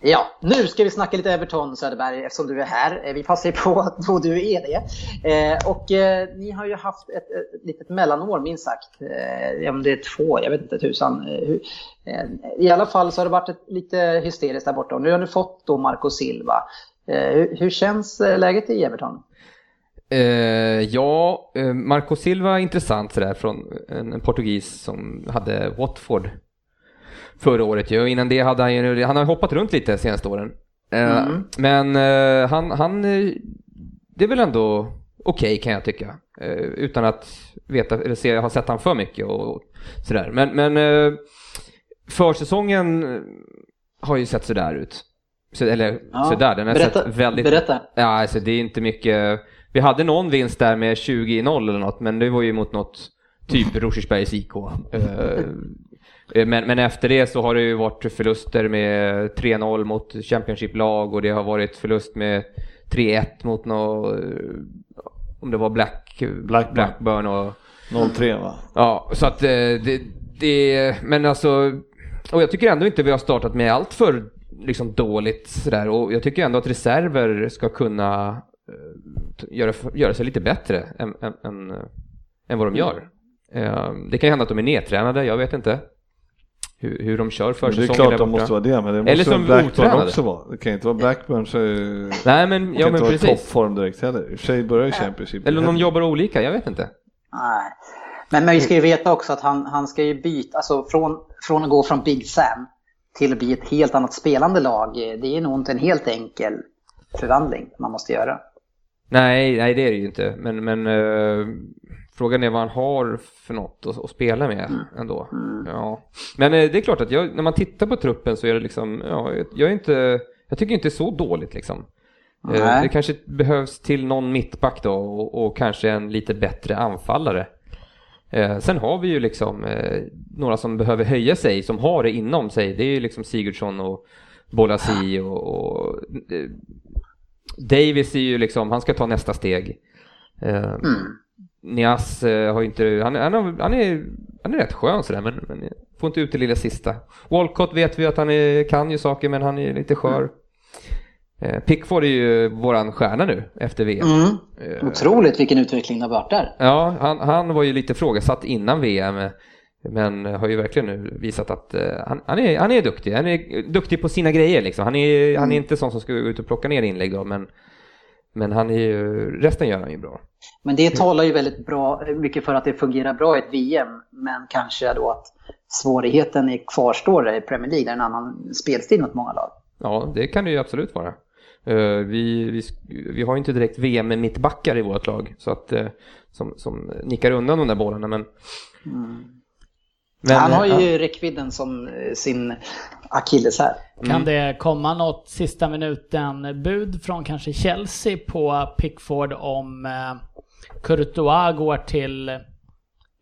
S1: Ja, nu ska vi snacka lite Everton Söderberg eftersom du är här. Eh, Vi passar ju på att då du är det. Eh, och eh, ni har ju haft ett, ett litet mellanår minst sagt. Eh, om det är två, jag vet inte tusan. Eh, eh, I alla fall så har det varit ett, lite hysteriskt där borta och nu har ni fått då Marco Silva. Eh, hur, hur känns eh, läget i Everton?
S4: Eh, ja, eh, Marco Silva är intressant sådär från en, en portugis som hade Watford förra året ju. Innan det hade han ju, han har hoppat runt lite de senaste åren. Eh,
S1: Mm.
S4: Men eh, han, han, eh, det är väl ändå okej kan jag tycka. Eh, utan att veta, eller se, ha sett han för mycket och, och sådär. Men, men försäsongen har ju sett sådär ut. Så, eller
S1: Ja,
S4: sådär, den har
S1: berätta,
S4: sett väldigt...
S1: berätta.
S4: Ja, alltså det är inte mycket. Vi hade någon vinst där med 20-0 eller något, men det var ju mot något typ Rosersbergs IK. Eh, Men, men efter det så har det ju varit förluster med 3-0 mot Championship-lag och det har varit förlust med 3-1 mot något, eh, om det var Black,
S3: Blackburn.
S4: Blackburn och
S3: 03 va?
S4: Ja, så att eh, det, det, men alltså, och jag tycker ändå inte vi har startat med allt för liksom dåligt sådär och jag tycker ändå att reserver ska kunna eh, göra, göra sig lite bättre än, än, än, än vad de gör. Eh, det kan ju hända att de är nedtränade, jag vet inte hur, hur de kör
S3: Men det är klart de måste vara det, men det
S4: Eller
S3: måste
S4: som
S3: väl Blackburn
S4: otränade.
S3: också vara. Det kan inte vara Blackburn så det
S4: Nej men,
S3: kan
S4: ja
S3: inte
S4: men
S3: vara i
S4: precis.
S3: toppform direkt heller. I och för sig börjar ju Championship.
S4: Eller om de jobbar olika, jag vet inte.
S1: Nej. Men, men vi ska ju veta också att han, han ska ju byta, alltså från, från att gå från Big Sam till att bli ett helt annat spelande lag. Det är nog inte en helt enkel förvandling man måste göra.
S4: Nej, nej det är det ju inte. Men, men eh, frågan är vad han har för något att, att spela med ändå. Ja. Men eh, det är klart att jag, när man tittar på truppen så är det liksom, ja, jag- är inte, jag tycker inte så dåligt liksom.
S1: Nej.
S4: Det kanske behövs till någon mittback då och, och kanske en lite bättre anfallare. Sen har vi ju liksom några som behöver höja sig, som har det inom sig. Det är ju liksom Sigurdsson och Bolasi och, och Davis är ju liksom, han ska ta nästa steg. Eh,
S1: Mm.
S4: Nias eh, har ju inte, han, han, har, han, är, han är rätt skön sådär men, men får inte ut det lilla sista. Walcott vet vi att han är, kan ju saker men han är lite skör. Eh, Pickford är ju våran stjärna nu efter VM.
S1: Mm.
S4: Eh,
S1: Otroligt vilken utveckling det har varit där.
S4: Ja, han, han var ju lite frågasatt innan VM. Eh, Men har ju verkligen nu visat att eh, han, han, är, han är duktig. Han är duktig på sina grejer liksom. Han är, han är inte sån som ska gå ut och plocka ner inlägg då, men, men han är ju, resten gör han ju bra.
S1: Men det talar ju väldigt bra, mycket för att det fungerar bra i ett VM. Men kanske då att svårigheten är kvarstår i Premier League, där är en annan spelstil mot många lag.
S4: Ja, det kan det ju absolut vara. Eh, vi, vi, vi har ju inte direkt VM med mittbackar i vårt lag så att, eh, som, som nickar undan de där bollarna. Men, men
S1: Han har
S4: ja.
S1: ju räckvidden som eh, sin akilles här.
S2: Kan det komma något sista minuten bud från kanske Chelsea på Pickford om eh, Courtois går till eh,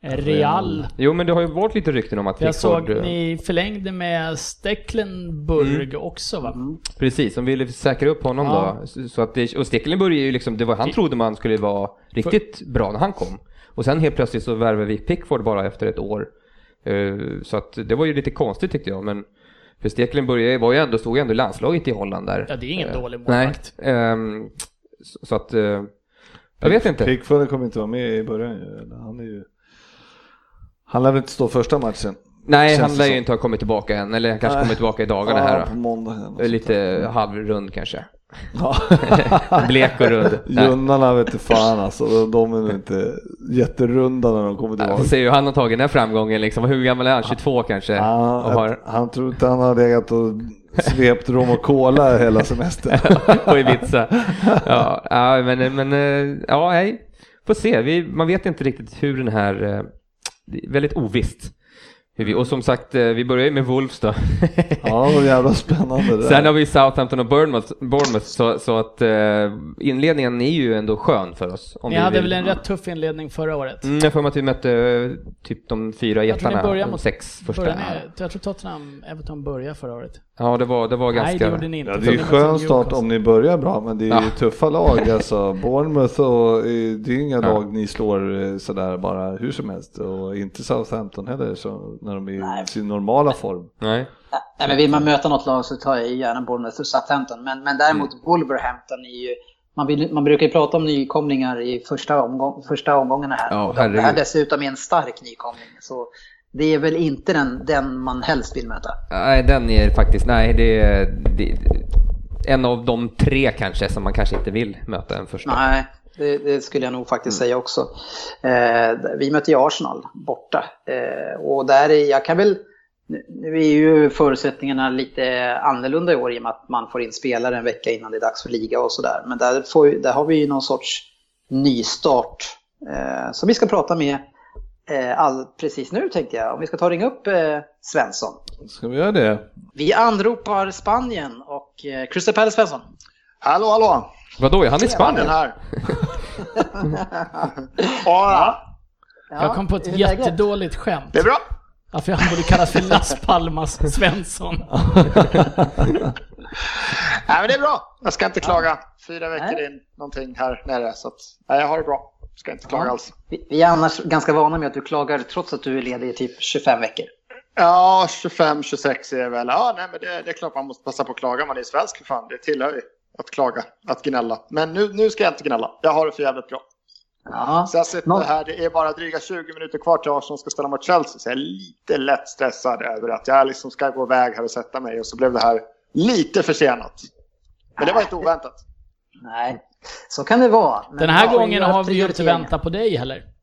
S2: Real?
S4: Jo, men det har ju varit lite rykten om att
S2: Jag
S4: Pickford...
S2: såg
S4: eh,
S2: ni förlängde med Stecklenburg också va?
S4: Precis, de ville säkra upp honom
S2: Ja.
S4: då. Så- att det, och Stekelenburg är ju liksom, det var, han trodde man skulle vara riktigt bra när han kom. Och sen helt plötsligt så värvade vi Pickford bara efter ett år. Eh, Så att det var ju lite konstigt tyckte jag, men för Stekelenburg var ju ändå, stod ju ändå i landslaget i Holland där.
S2: Ja, det är ingen
S4: Eh,
S2: dålig
S4: Nej,
S2: målvakt.
S4: ehm, så, att, eh, jag vet inte.
S3: Pickford kommer inte vara med i början ju. Han är ju... Han lär väl inte stå första matchen?
S4: Nej, han lär ju inte ha kommit tillbaka än, eller han kanske
S3: Nej.
S4: kommer tillbaka i dagarna
S3: ja,
S4: här
S3: på
S4: då.
S3: måndagen.
S4: Lite halvrund kanske.
S3: Ja.
S4: Blek och rund.
S3: Junnarna vet du fan alltså, de- är nog inte jätterunda när de kommer tillbaka.
S4: får se hur han har tagit den här framgången liksom. Hur gammal är han? 22 kanske?
S3: Ja,
S4: har,
S3: Han tror inte han har legat och svept rom och cola hela semestern.
S4: på Ibiza. Ja, ja, men, men ja, nej. Får se. Vi, man vet inte riktigt hur den här, eh, väldigt ovisst vi, och som sagt, eh, vi börjar ju med Wolves då.
S3: Ja, vad jävla spännande det
S4: Sen har vi Southampton och Bournemouth, Bournemouth så, så att eh, inledningen är ju ändå skön för oss. Om
S2: Ni
S4: vi
S2: hade
S4: vill.
S2: väl en rätt tuff inledning förra året?
S4: Mm, jag får mig att vi mötte eh, typ de fyra jättarna, sex första.
S2: Började jag tror Tottenham, Everton började förra året.
S4: Ja, det var, det var
S2: Nej,
S4: ganska...
S2: det gjorde ni inte.
S3: Ja, det är ju skön start om ni börjar bra, men det är ju
S4: Ja.
S3: tuffa lag alltså. Bournemouth och eh, det är ju inga
S4: Ja.
S3: lag ni slår eh, sådär bara hur som helst och inte Southampton heller så när de är i sin normala form.
S4: Nej.
S1: Nej, men vill man möta något lag så tar jag ju gärna Bournemouth och Southampton. Men, men däremot Wolverhampton är ju... Man, vill, man brukar ju prata om nykomlingar i första, omgång, första omgångarna här.
S4: Ja,
S1: det här dessutom är en stark nykomling. Så det är väl inte den, den man helst vill möta.
S4: Nej, den är faktiskt, nej det är, det en av de tre kanske som man kanske inte vill möta en första.
S1: Nej, det, det skulle jag nog faktiskt säga också. Eh, vi mötte ju Arsenal borta. Eh, och där är, jag kan väl, nu- är ju förutsättningarna lite annorlunda i år i och med att man får in spelare en vecka innan det är dags för liga och sådär. Men där, får, där har vi ju någon sorts nystart eh, som vi ska prata med all, precis nu tänkte jag. Om vi ska ta och ringa upp eh, Svensson.
S3: Ska vi göra det?
S1: Vi anropar Spanien och eh, Crystal Palace Svensson.
S6: Hallå, hallå!
S4: Vadå, är han i Spanien?
S6: Här. ja,
S2: Jag kom på ett jättedåligt skämt.
S6: det är bra.
S2: Varför han borde kallas för Las Palmas Svensson.
S6: Nej, men det är bra. Jag ska inte klaga. Fyra veckor
S1: Nej.
S6: in någonting här nere. Så att, nej, jag har det bra. Ska inte klaga
S1: Ja.
S6: alls.
S1: Vi är annars ganska vana med att du klagar trots att du är ledig i typ 25 veckor.
S6: Ja, 25, 26 är det väl. Ja, nej, men det, det är klart man måste passa på att klaga. Man är svensk för fan. Det tillhör ju att klaga, att gnälla. Men nu, nu ska jag inte gnälla. Jag har det för jävligt bra.
S1: Ja.
S6: Så jag sitter
S1: Nå-
S6: här, det är bara dryga 20 minuter kvar till Arsenal ska ställa mot Chelsea. Så jag är lite lätt stressad över att jag liksom ska gå iväg här och sätta mig. Och så blev det här lite försenat. Men det var inte oväntat.
S1: Nej, så kan det vara. Men
S2: Den här gången har vi ju inte väntat på dig heller.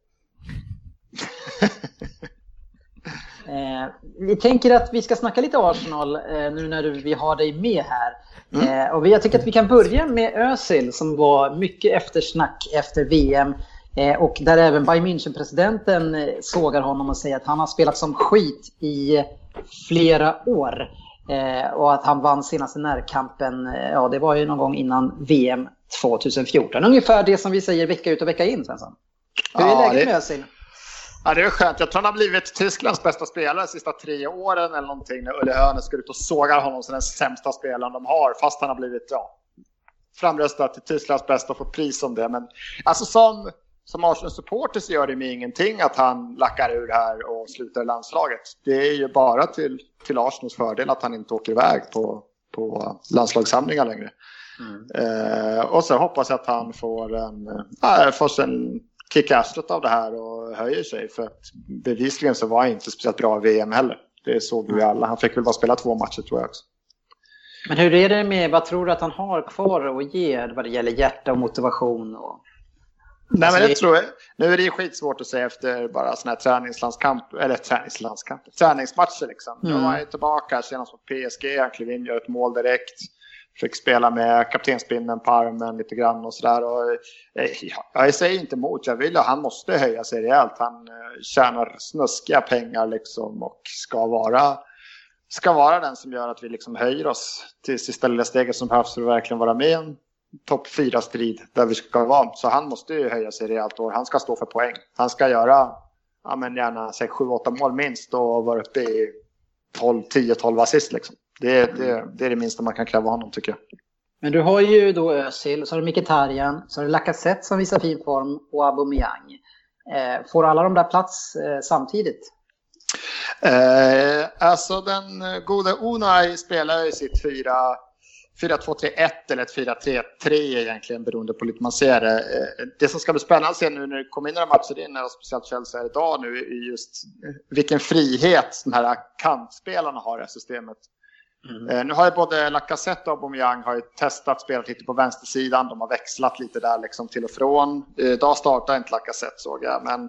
S1: Eh, vi tänker att vi ska snacka lite Arsenal eh, nu när du, vi har dig med här.
S2: Mm.
S1: Eh, och vi- jag tycker att vi kan börja med Özil som var mycket eftersnack efter VM. Eh, och där även Bayern München-presidenten eh, sågar honom och säger att han har spelat som skit i flera år. Eh, och att han vann senaste närkampen, eh, ja det var ju någon gång innan VM 2014. Ungefär det som vi säger vecka ut och vecka in Svensson. Hur är
S6: Ja,
S1: läget
S6: det-
S1: med Özil?
S6: Ja, det är skönt. Jag tror han har blivit Tysklands bästa spelare de sista tre åren eller någonting när Ulle Hönes går ut och sågar honom som den sämsta spelaren de har. Fast han har blivit ja, framröstad till Tysklands bästa och fått pris om det. Men alltså som, som Arsenal-supporter så gör det mig ingenting att han lackar ur här och slutar landslaget. Det är ju bara till, till Arsenals fördel att han inte åker iväg på, på landslagssamlingar längre. Eh, och så hoppas jag att han får en, äh, får en kick av det här och höjer sig. För att bevisligen så var han inte speciellt bra i VM heller. Det såg vi alla. Han fick väl bara spela två matcher tror jag också.
S1: Men hur är det med, vad tror du att han har kvar att ge vad det gäller hjärta och motivation? Och...
S6: Nej
S1: Alltså,
S6: men det
S1: det-
S6: tror jag. Nu är det ju skitsvårt att säga efter bara sådana här träningslandskamp, eller träningslandskamp, träningsmatcher liksom.
S1: Mm.
S6: var han ju tillbaka senast mot PSG, han klev in, gör ett mål direkt. Fick spela med kaptensbindeln på armen lite grann och sådär. Och, eh, ja, jag säger inte emot, jag vill att han måste höja sig rejält. Han eh, tjänar snuskiga pengar liksom och ska vara, ska vara den som gör att vi liksom höjer oss till sista lilla steget som behövs för att verkligen vara med topp 4-strid där vi ska vara. Så han måste ju höja sig rejält och han ska stå för poäng. Han ska göra ja, men gärna 7-8 mål minst och vara uppe i 12, 10-12 assist liksom. Det, det, det är det minsta man kan kräva honom tycker jag.
S1: Men du har ju då Özil, så har du Mkhitaryan, så har du Lacazette som visar fin form och Aubameyang. Eh, får alla de där plats eh, samtidigt?
S6: Eh, alltså den gode Unai spelar ju sitt 4 4-2-3-1 eller ett 4-3-3 egentligen beroende på lite man ser det. Eh, Det som ska bli spännande att se nu när det kommer in några matcher in, och speciellt Chelsea här idag nu, är just eh, vilken frihet de här kantspelarna har i det systemet. Eh, Nu har ju både Lacazette och Aubameyang har ju testat spelat lite på vänstersidan. De har växlat lite där liksom till och från. Idag startar inte Lacazette såg jag, men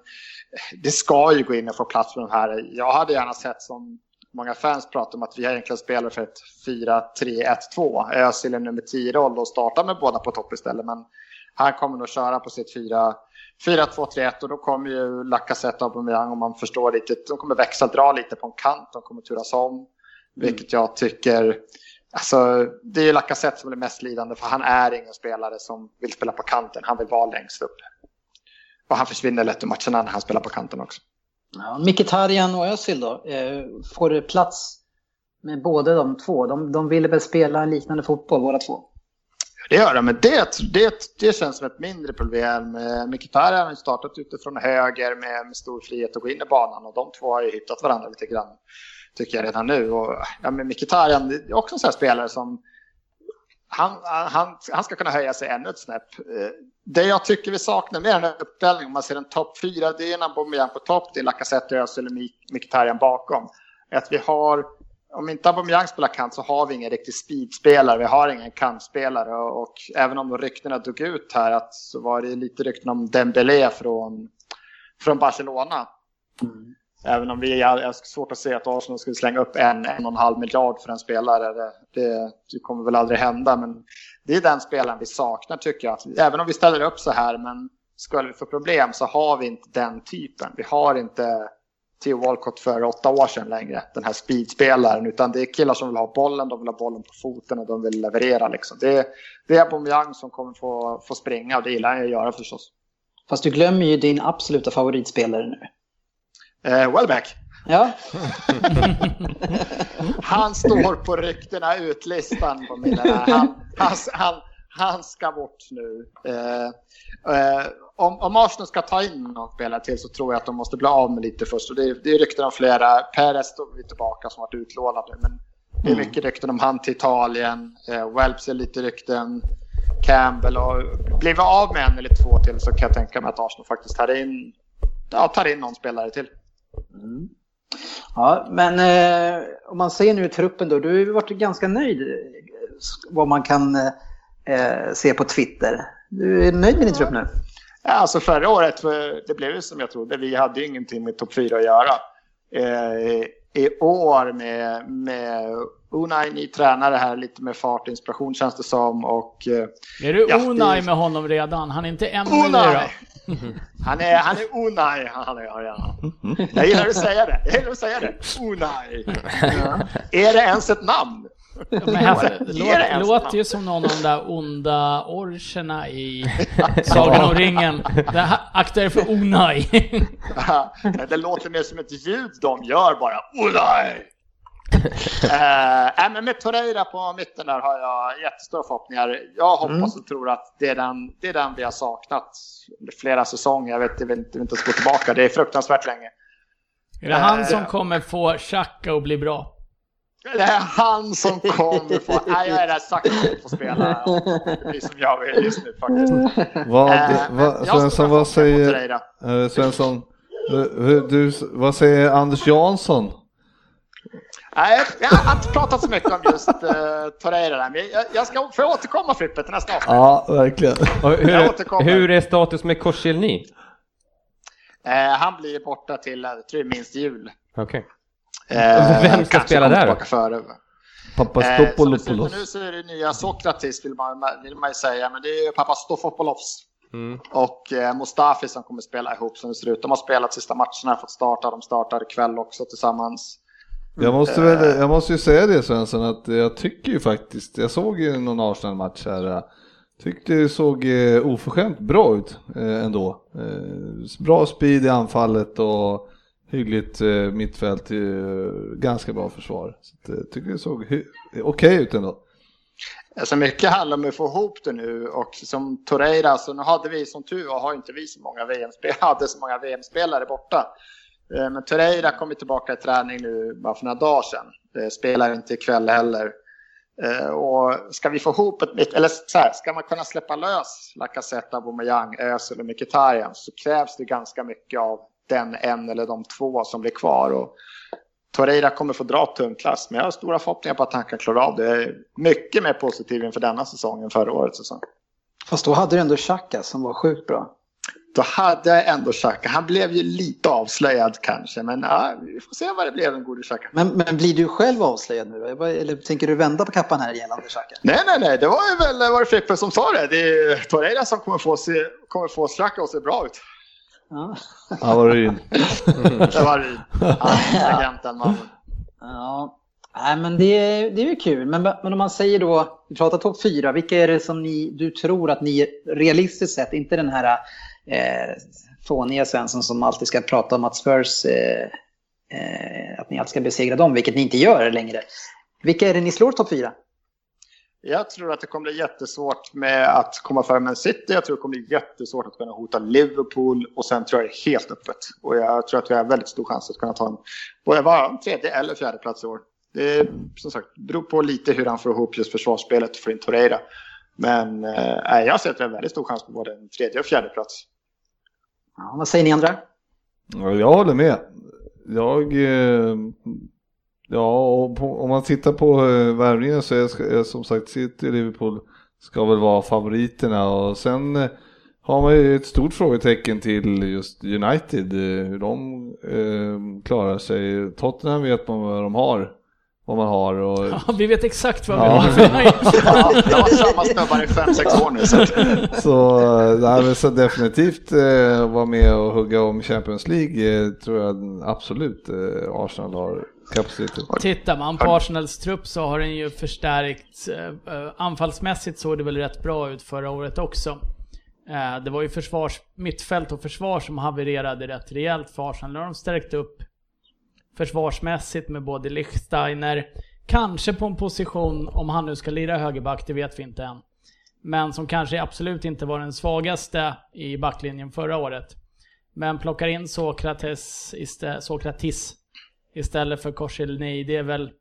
S6: det ska ju gå in och få plats för de här. Jag hade gärna sett som många fans pratar om att vi egentligen spelar för ett 4-3-1-2. Özil är nummer 10-roll och startar med båda på topp istället. Men han kommer nog köra på sitt 4-2-3-1 och då kommer ju Lacazette och Aubameyang om man förstår lite, de kommer växla, dra lite på en kant, de kommer turas om. Mm. Vilket jag tycker, alltså det är ju Lacazette som är mest lidande för han är ingen spelare som vill spela på kanten, han vill vara längst upp. Och han försvinner lätt ur matcherna när han spelar på kanten också.
S1: Ja, Mkhitaryan och Özil då, eh, får det plats med båda de två? De, de ville väl spela en liknande fotboll båda två?
S6: Det gör de, men det, det, det känns som ett mindre problem. Eh, Mkhitaryan har ju startat utifrån höger med, med, stor frihet att gå in i banan och de två har ju hittat varandra lite grann. Tycker jag redan nu. Och, ja, men Mkhitaryan är också en sån här spelare som han, han, han ska kunna höja sig ännu ett snäpp. Eh, det jag tycker vi saknar med den här uppställningen, om man ser en topp fyra, det är en Aubameyang på topp, det är Lacazette, Özil och Mkhitaryan bakom. Att vi har om inte Aubameyang spelar kant så har vi ingen riktig speedspelare, vi har ingen kantspelare och, och även om ryktena dog ut här att så var det lite rykten om Dembélé från, från Barcelona. Mm. Även om vi har svårt att se att Arsenal skulle slänga upp en, en och en halv miljard för en spelare. Det, det, det, kommer väl aldrig hända, men det är den spelaren vi saknar tycker jag. Att, även om vi ställer upp så här, men skulle vi få problem så har vi inte den typen. Vi har inte Theo Walcott för åtta år sedan längre, den här speedspelaren, utan det är killar som vill ha bollen, de vill ha bollen på foten och de vill leverera. Liksom. Det, det är Aubameyang som kommer få, få springa och det gillar han att göra förstås.
S1: Fast du glömmer ju din absoluta favoritspelare nu.
S6: Eh, Wellback.
S1: Ja.
S6: han står på ryktena utlistan på. Han, han, han, han ska bort nu. Eh, eh, om, om Arsenal ska ta in någon spelare till så tror jag att de måste bli av med lite först. Och det, är, det är rykten om flera. Perez står vi tillbaka som varit utlånad nu. Men det är mm. mycket rykten om han till Italien. Eh, Welps är lite rykten. Campbell och blir vi av med en eller två till så kan jag tänka mig att Arsenal faktiskt tar in, ja, tar in någon spelare till.
S1: Mm. Ja, men eh, om man ser nu truppen då, du har ju varit ganska nöjd eh, vad man kan eh, eh, se på Twitter. Du är nöjd med din trupp nu?
S6: Ja, alltså förra året, eh, det blev ju som jag trodde. Vi hade ju ingenting med topp 4 att göra. Eh, I år med, med Unai, ny tränare här, lite mer fart, inspiration känns det som. Och,
S2: eh, är du ja, Unai det... med honom redan? Han är inte en Unai!
S6: Han är, han är Unai. Han är, ja. Jag gillar att säga det. Jag gillar att säga det. Unai. Ja. Är det ens ett namn?
S2: Men här, det låter, låter ju som någon av de där onda orcherna i Sagan om ringen. Akta er för Onaj.
S6: det låter mer som ett ljud de gör bara. Onaj! uh, men med Torreira på mitten där har jag jättestora förhoppningar. Jag hoppas mm. och tror att det är, den, det är den vi har saknat under flera säsonger. Jag vet, jag vet inte ens gå tillbaka. Det är fruktansvärt länge.
S2: Är det han uh, som kommer få Xhaka att bli bra?
S6: Det är han som kommer få... Nej, jag är där sagt att få spela. Det som jag vill just nu faktiskt.
S3: Vad, äh, vad, Svensson, vad säger... Äh, Svensson, du, vad säger Anders Jansson?
S6: Nej, jag har inte pratat så mycket om just uh, Torreira där, men jag, jag ska få återkomma Frippe till nästa avsnitt.
S3: Ja, verkligen.
S4: hur, hur är status med Korselny?
S6: Uh, han blir borta till, jag tror minst jul.
S4: Okej. Okay. Eh, Vem ska spela där då?
S6: Före.
S3: Papastopoulos.
S6: Eh, nu så är det nya Sokratis vill man, vill man ju säga, men det är ju Papastofopoulos. Mm. Och eh, Mustafi som kommer spela ihop som det ser ut. De har spelat sista matcherna, fått starta, de startar ikväll också tillsammans.
S3: Jag måste, väl, jag måste ju säga det Svensson, att jag tycker ju faktiskt, jag såg ju någon Arsenal-match här, tyckte det såg eh, oförskämt bra ut eh, ändå. Bra speed i anfallet och hyggligt eh, mittfält, eh, ganska bra försvar. Så jag eh, tycker det såg okej okay ut ändå.
S6: Alltså mycket handlar om att få ihop det nu och som Torreira, så nu hade vi som tur var har inte vi så många VM-spelare, hade så många VM-spelare borta. Eh, men Torreira kom tillbaka i träning nu bara för några dagar sedan. Eh, spelar inte ikväll heller. Eh, och ska vi få ihop ett mitt, eller så här, ska man kunna släppa lös Lacazette, Aubameyang, Özil och Mkhitaryan så krävs det ganska mycket av den en eller de två som blir kvar. Och Torreira kommer få dra tungt klass, men jag har stora förhoppningar på att han kan klara av det. Jag är Mycket mer positiv inför denna säsongen än förra årets säsong.
S1: Fast då hade du ändå Xhaka som var sjukt bra
S6: då hade jag ändå Xhaka. Han blev ju lite avslöjad kanske, men ja, vi får se vad det blev den gode Xhaka.
S1: Men, men blir du själv avslöjad nu då? Eller tänker du vända på kappan här gällande Xhaka?
S6: Nej, nej, nej, det var ju väl var det Frippe som sa det. Det är Torreira som kommer få, se, kommer få Xhaka att se bra ut.
S1: Ja.
S3: Ja, var ju.
S6: Det var Ryn. Han, agenten, mannen.
S1: ja. Nej, men det, är- det är ju kul. Men, men om man säger då, vi pratar topp fyra, vilka är det som ni, du tror att ni realistiskt sett, inte den här eh, fåniga Svensson som alltid ska prata om att Spurs, eh, eh, att ni alltid ska besegra dem, vilket ni inte gör längre. Vilka är det ni slår topp fyra?
S6: Jag tror att det kommer bli jättesvårt med att komma före Man City. Jag tror det kommer bli jättesvårt att kunna hota Liverpool. Och sen tror jag det är helt öppet. Och jag tror att vi har väldigt stor chans att kunna ta en, både vara en tredje eller fjärde plats i år. Det är, som sagt, beror på lite hur han får ihop just försvarsspelet och får in Torreira. Men eh, jag ser att det är en väldigt stor chans på både en tredje och fjärde plats.
S1: Ja, vad säger ni andra?
S3: Ja, jag håller med. Jag, eh, ja, och på, om man tittar på eh, värvningen så är, som sagt City och Liverpool ska väl vara favoriterna och sen eh, har man ju ett stort frågetecken till just United, eh, hur de eh, klarar sig. Tottenham vet man vad de har, vad man har och
S2: Ja, vi vet exakt vad vi
S3: Ja.
S2: har.
S6: Ja, jag har samma snubbar i 5-6 år nu. Så att,
S3: Så, nej, men så definitivt eh, vara med och hugga om Champions League eh, tror jag absolut eh, Arsenal har kapacitet.
S2: Tittar man på Arsenals trupp så har den ju förstärkts. eh, eh, Anfallsmässigt såg det väl rätt bra ut förra året också. Eh, Det var ju försvars, mittfält och försvar som havererade rätt rejält för Arsenal. Nu har de stärkt upp försvarsmässigt med både Lichtsteiner, kanske på en position, om han nu ska lira högerback, det vet vi inte än. Men som kanske absolut inte var den svagaste i backlinjen förra året. Men plockar in Sokrates, istä- Sokratis istället för Korselny, det är väl...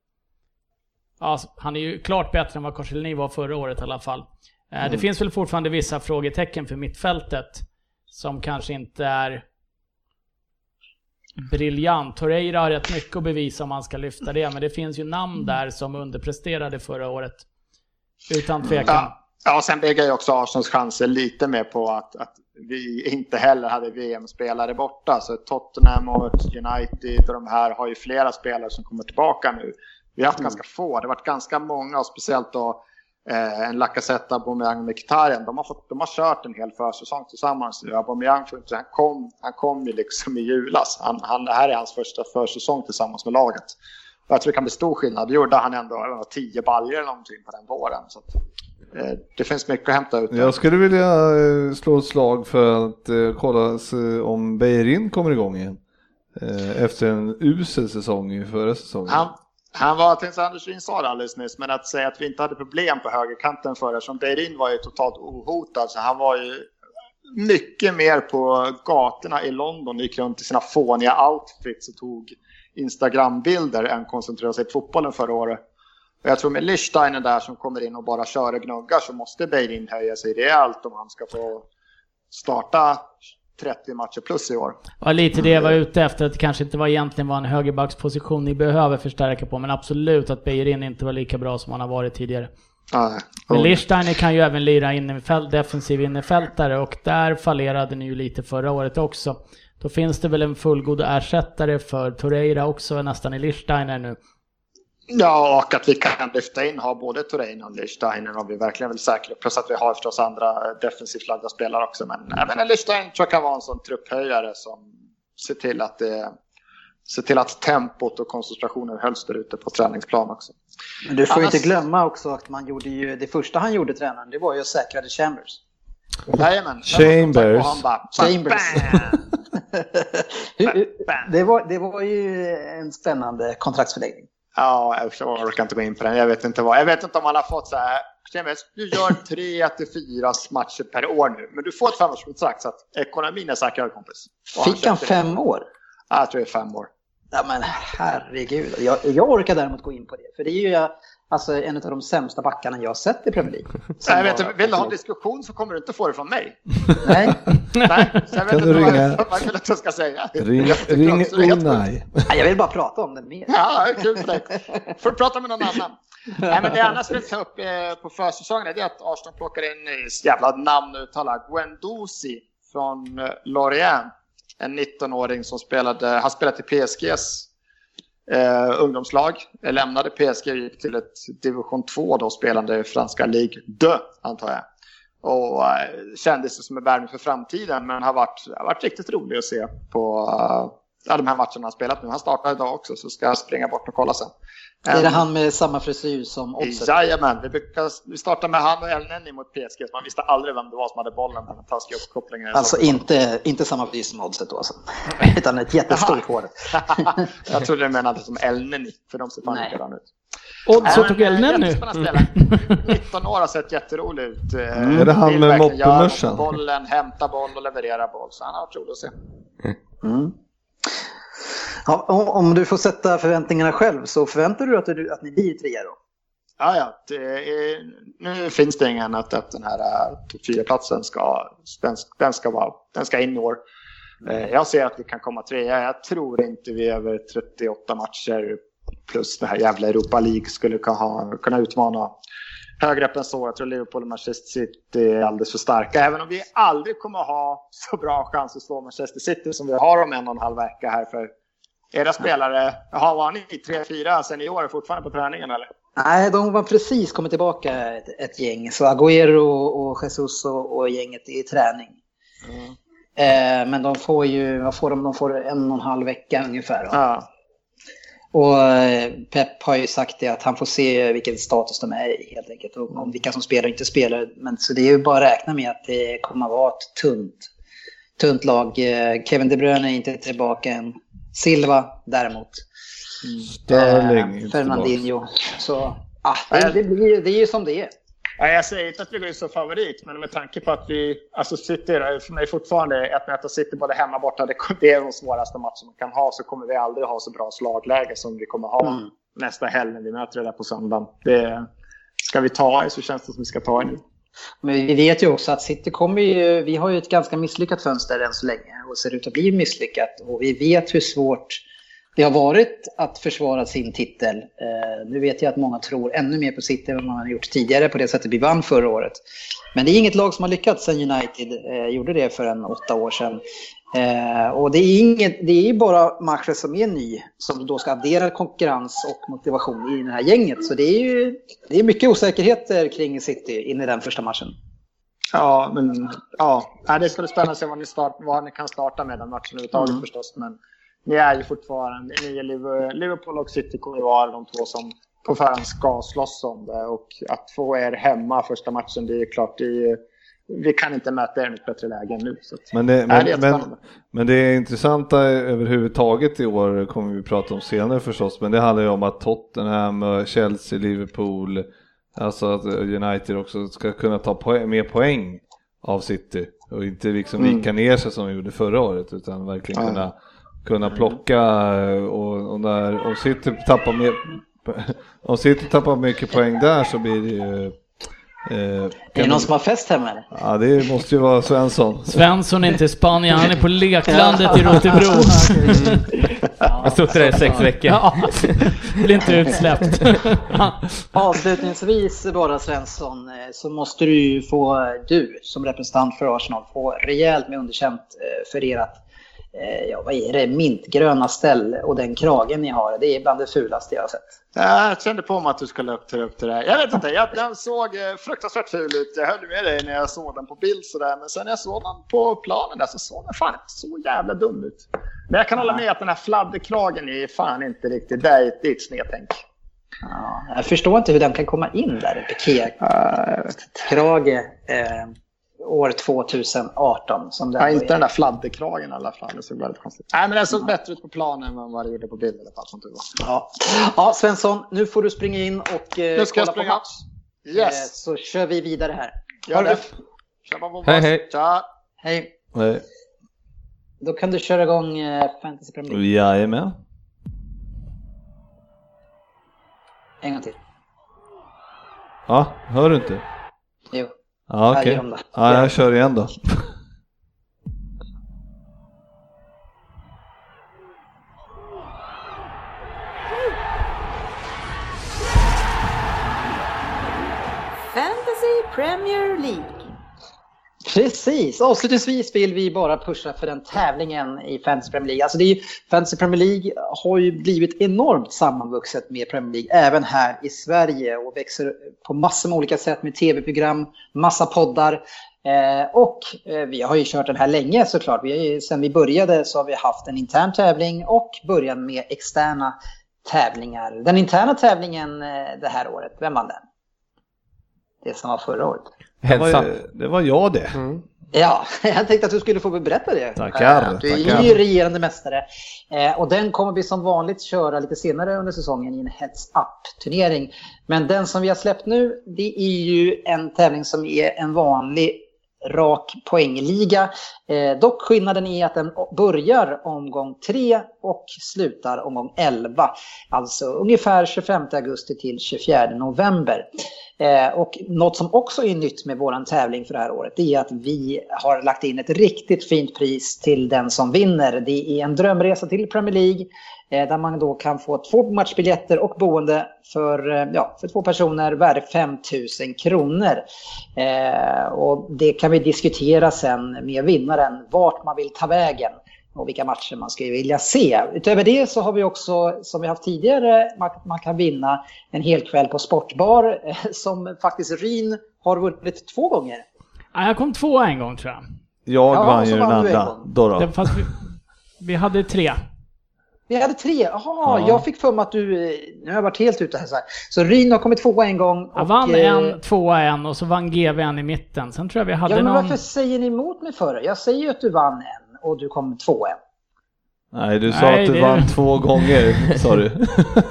S2: Ja, han är ju klart bättre än vad Korselny var förra året i alla fall. Eh, Det finns väl fortfarande vissa frågetecken för mittfältet som kanske inte är briljant. Torreira har rätt mycket att bevisa om han ska lyfta det, men det finns ju namn där som underpresterade förra året. Utan tvekan.
S6: Ja, ja, och sen bygger ju också Arsenals chanser lite mer på att, att vi inte heller hade VM-spelare borta. Så Tottenham och United och de här har ju flera spelare som kommer tillbaka nu. Vi har haft ganska få. Det har varit ganska många och speciellt då eh, en Lacazette, Aubameyang och Mkhitaryan. De har, fått, de har kört en hel försäsong tillsammans nu. Aubameyang får inte, han kom, han kom ju liksom i julas. Han, han, det här är hans första försäsong tillsammans med laget. Och jag tror det kan bli stor skillnad. Det gjorde han ändå inte, tio baljor eller någonting på den våren. Så att, eh, det finns mycket att hämta ut.
S3: Jag skulle vilja eh, slå ett slag för att eh, kolla om Beirin kommer igång igen. Eh, Efter en usel säsong i förra säsongen.
S6: Han, han var, jag tänkte Anders Ryn sa det alldeles nyss, men att säga att vi inte hade problem på högerkanten förra, eftersom Beirin var ju totalt ohotad, så han var ju mycket mer på gatorna i London, gick runt i sina fåniga outfits och tog Instagram-bilder än koncentrerade sig på fotbollen förra året. Och jag tror med Lichsteiner där som kommer in och bara kör och gnuggar så måste Beirin höja sig rejält om han ska få starta 30 matcher plus i år.
S2: Det var lite det jag var ute efter, att det kanske inte var egentligen var en högerbacksposition ni behöver förstärka på, men absolut att Beijerin inte var lika bra som han har varit tidigare.
S6: Ja,
S2: Men Lichsteiner kan ju även lira innerfält, defensiv innerfältare och där fallerade ni ju lite förra året också. Då finns det väl en fullgod ersättare för Torreira också nästan i Lichsteiner nu.
S6: Ja, och att vi kan lyfta in, ha både Torrein och Lichsteiner om vi verkligen vill säkra. Plus att vi har förstås andra defensivt lagda spelare också. Men även Lichsteiner tror jag kan vara en sån trupphöjare som ser till att det ser till att tempot och koncentrationen hölls där ute på träningsplan också.
S1: Men du får ju
S6: Annars-
S1: inte glömma också att man gjorde ju, det första han gjorde tränaren, det var ju att säkra Chambers.
S6: Jajamän.
S3: Chambers.
S6: Bara,
S1: Chambers. Det, var, det var ju en spännande kontraktsförlängning.
S6: Ja, jag orkar inte gå in på den. Jag vet inte vad. Jag vet inte om han har fått så här. Du gör tre till fyra matcher per år nu, men du får ett femårskontrakt så att ekonomin är säkrad kompis. Och
S1: Fick han
S6: det.
S1: fem år?
S6: Ja, jag tror det är fem år.
S1: Ja men herregud. Jag, jag orkar däremot gå in på det. För det är ju alltså, en av de sämsta backarna jag har sett i Premier League.
S6: Jag vet,
S1: Sen
S6: inte,
S1: var-
S6: vill du ha en diskussion så kommer du inte få det från mig.
S1: Nej,
S6: Nej, så jag vet
S3: Kan du
S6: inte
S3: ringa-
S6: vad, vad vill att jag ska säga.
S3: Ring,
S6: Jag
S3: ring. Unai.
S1: Nej, jag vill bara prata om den mer.
S6: Ja, kul för dig. Får du prata med någon annan. Nej, men det annars vill ta upp eh, på försäsongen är det att Arsenal plockar in jävla namn att uttala. Guendouzi från eh, Lorient. En 19-åring som spelade, han spelade till PSGs eh, ungdomslag. Eh, lämnade PSG och gick till ett division 2 då spelande i franska Ligue 2 antar jag. Och eh, kändes som en värvning för framtiden men har varit, har varit riktigt rolig att se på uh, de här matcherna han spelat nu. Han startar idag också så ska jag springa bort och kolla sen.
S1: Är det han med samma frisyr som Oddset?
S6: Jajamän, vi, brukar, vi startar med han och Elneny mot PSG. Man visste aldrig vem det var som hade bollen med den taskiga uppkopplingen.
S1: Alltså inte, inte samma frisyr som Oddset då alltså. Utan ett jättestort hår.
S6: jag trodde du menade som Elneny, för de ser fan likadana ut.
S2: Oddset och Elneny?
S6: 19 år har sett jätterolig ut.
S3: Mm. Är det han med moppemössan?
S6: Bollen, hämta boll och leverera boll. Så han har varit rolig att se.
S1: Mm. Ja, om du får sätta förväntningarna själv så förväntar du dig att, att ni blir trea då?
S6: Ja, ja. Är, nu finns det inget annat att den här eh, fyraplatsen topp 4-platsen ska, den, den, ska vara, den ska in i år. Eh, jag ser att vi kan komma trea. Jag tror inte vi över 38 matcher plus det här jävla Europa League skulle kunna, kunna utmana högre upp än så. Jag tror Liverpool och Manchester City är alldeles för starka. Även om vi aldrig kommer ha så bra chans att slå Manchester City som vi har om en och en halv vecka här för era spelare, jaha, var ni tre, fyra seniorer fortfarande på träningen eller?
S1: Nej, de var precis kommit tillbaka ett, ett gäng. Så Agüero och Jesus och, och gänget är i träning. Mm. Eh, men de får ju, vad får de? De får en och en halv vecka ungefär. Ja. Och eh, Pep har ju sagt det att han får se vilken status de är i helt enkelt. Och om vilka som spelar och inte spelar. Men så det är ju bara att räkna med att det kommer att vara ett tunt, tunt lag. Eh, Kevin De Bruyne är inte tillbaka än. Silva däremot.
S3: Sterling.
S1: Eh, Fernandinho. Så ah, det, det, blir, det är ju som det är.
S6: jag säger inte att vi går så favorit, men med tanke på att vi... Alltså City för mig fortfarande 1-1 och City både hemma och borta. Det, det är de svåraste matcherna man kan ha. Så kommer vi aldrig ha så bra slagläge som vi kommer ha mm. nästa helg när vi möter det där på söndagen. Det ska vi ta i så känns det som vi ska ta i nu.
S1: Men vi vet ju också att City kommer ju, vi har ju ett ganska misslyckat fönster än så länge och ser ut att bli misslyckat. Och vi vet hur svårt det har varit att försvara sin titel. Eh, nu vet jag att många tror ännu mer på City än vad man har gjort tidigare på det sättet vi vann förra året. Men det är inget lag som har lyckats sedan United eh, gjorde det för en åtta år sedan. Eh, och det är, inget, det är bara matcher som är ny som då ska addera konkurrens och motivation i det här gänget. Så det är ju det är mycket osäkerheter kring City in i den första matchen.
S6: Ja, men ja, det ska bli spännande att se vad ni, start, vad ni kan starta med den matchen överhuvudtaget mm. förstås. Men ni är ju fortfarande, ni är Liverpool och City kommer vara de två som på förhand ska slåss om det. Och att få er hemma första matchen, det är klart, det är, vi kan inte möta er i ett bättre läge än nu. Så
S3: men, det, men, det men, men, det är intressanta överhuvudtaget i år kommer vi prata om senare förstås, men det handlar ju om att Tottenham, Chelsea, Liverpool, alltså att United också ska kunna ta poäng, mer poäng av City och inte liksom mm. vika ner sig som vi gjorde förra året utan verkligen kunna kunna plocka och, och när, om City tappar mer, om City tappar mycket poäng där så blir det ju
S1: Eh, är det någon som har fest hemma eller?
S3: Ja, det måste ju vara Svensson.
S2: Svensson är inte i Spanien, han är på leklandet i Rotebro.
S4: Han har suttit där i sex veckor.
S2: Ja, blir inte utsläppt.
S1: Avslutningsvis bara Svensson, eh, så måste du ju få, du som representant för Arsenal, få rejält med underkänt eh, för ert ja, vad är det, mintgröna ställ och den kragen ni har. Det är bland det fulaste jag har sett.
S6: Jag kände på mig att du skulle upp upp det där. Jag vet inte, jag, den såg eh, fruktansvärt ful ut. Jag höll med dig när jag såg den på bild sådär. Men sen när jag såg den på planen där så såg den fan så jävla dum ut. Men jag kan hålla med att den här fladderkragen är fan inte riktigt, det är, ett snedtänk.
S1: Ja, jag förstår inte hur den kan komma in där, en pikékrage. Uh, år 2018. Som
S6: ja, inte den där fladderkragen i alla fall. Det såg väldigt konstigt Nej, men den såg bättre ut på planen än vad det gjorde på bild i alla fall. Som
S1: Ja. ja, Svensson, nu får du springa in och eh,
S6: nu ska kolla på match.
S1: Yes. Eh, så kör vi vidare här.
S6: Gör det.
S4: Hej, hej.
S6: Tja.
S1: Hej.
S3: Hej.
S1: Då kan du köra igång eh, Fantasy Premier League.
S3: Jajamän.
S1: En gång till.
S3: Ja, hör du inte? Ja, okej. Okay. Ja, jag kör igen då.
S5: Fantasy Premier League.
S1: Precis, avslutningsvis vill vi bara pusha för den tävlingen i Fantasy Premier League. Alltså det är ju, Fantasy Premier League har ju blivit enormt sammanvuxet med Premier League även här i Sverige och växer på massor med olika sätt med tv-program, massa poddar. Eh, och eh, vi har ju kört den här länge såklart. Vi ju, sen vi började så har vi haft en intern tävling och börjat med externa tävlingar. Den interna tävlingen eh, det här året, vem vann den? Det som var förra året.
S3: Det var, det var jag det. Mm.
S1: Ja, jag tänkte att du skulle få berätta det.
S3: Tackar.
S1: Du är tackar. ju regerande mästare. Och den kommer vi som vanligt köra lite senare under säsongen i en Heads Up-turnering. Men den som vi har släppt nu, det är ju en tävling som är en vanlig rak poängliga. Eh, dock skillnaden är att den börjar omgång 3 och slutar omgång 11. Alltså ungefär 25 augusti till 24 november. Eh, och något som också är nytt med vår tävling för det här året är att vi har lagt in ett riktigt fint pris till den som vinner. Det är en drömresa till Premier League eh, där man då kan få två matchbiljetter och boende för, eh, ja, för två personer värde 5 000 kronor. Eh, och det kan vi diskutera sen med vinnaren, vart man vill ta vägen och vilka matcher man skulle vilja se. Utöver det så har vi också, som vi haft tidigare, man, man kan vinna en hel kväll på Sportbar som faktiskt Ryn har vunnit två gånger.
S2: Ja, jag kom tvåa en gång tror jag.
S3: Jag ja, vann ju den andra. Då då.
S2: Det, fast vi, vi hade tre.
S1: Vi hade tre? Jaha, ja. jag fick för mig att du... Nu har jag varit helt ute här. Så, här. så Ryn har kommit tvåa en gång.
S2: Jag vann eh, en, tvåa en och så vann GV en i mitten. Sen tror jag vi hade
S1: ja, men
S2: någon...
S1: varför säger ni emot mig för det? Jag säger ju att du vann en och du kom två en.
S3: Nej, du sa Nej, att du det... vann två gånger, sa du.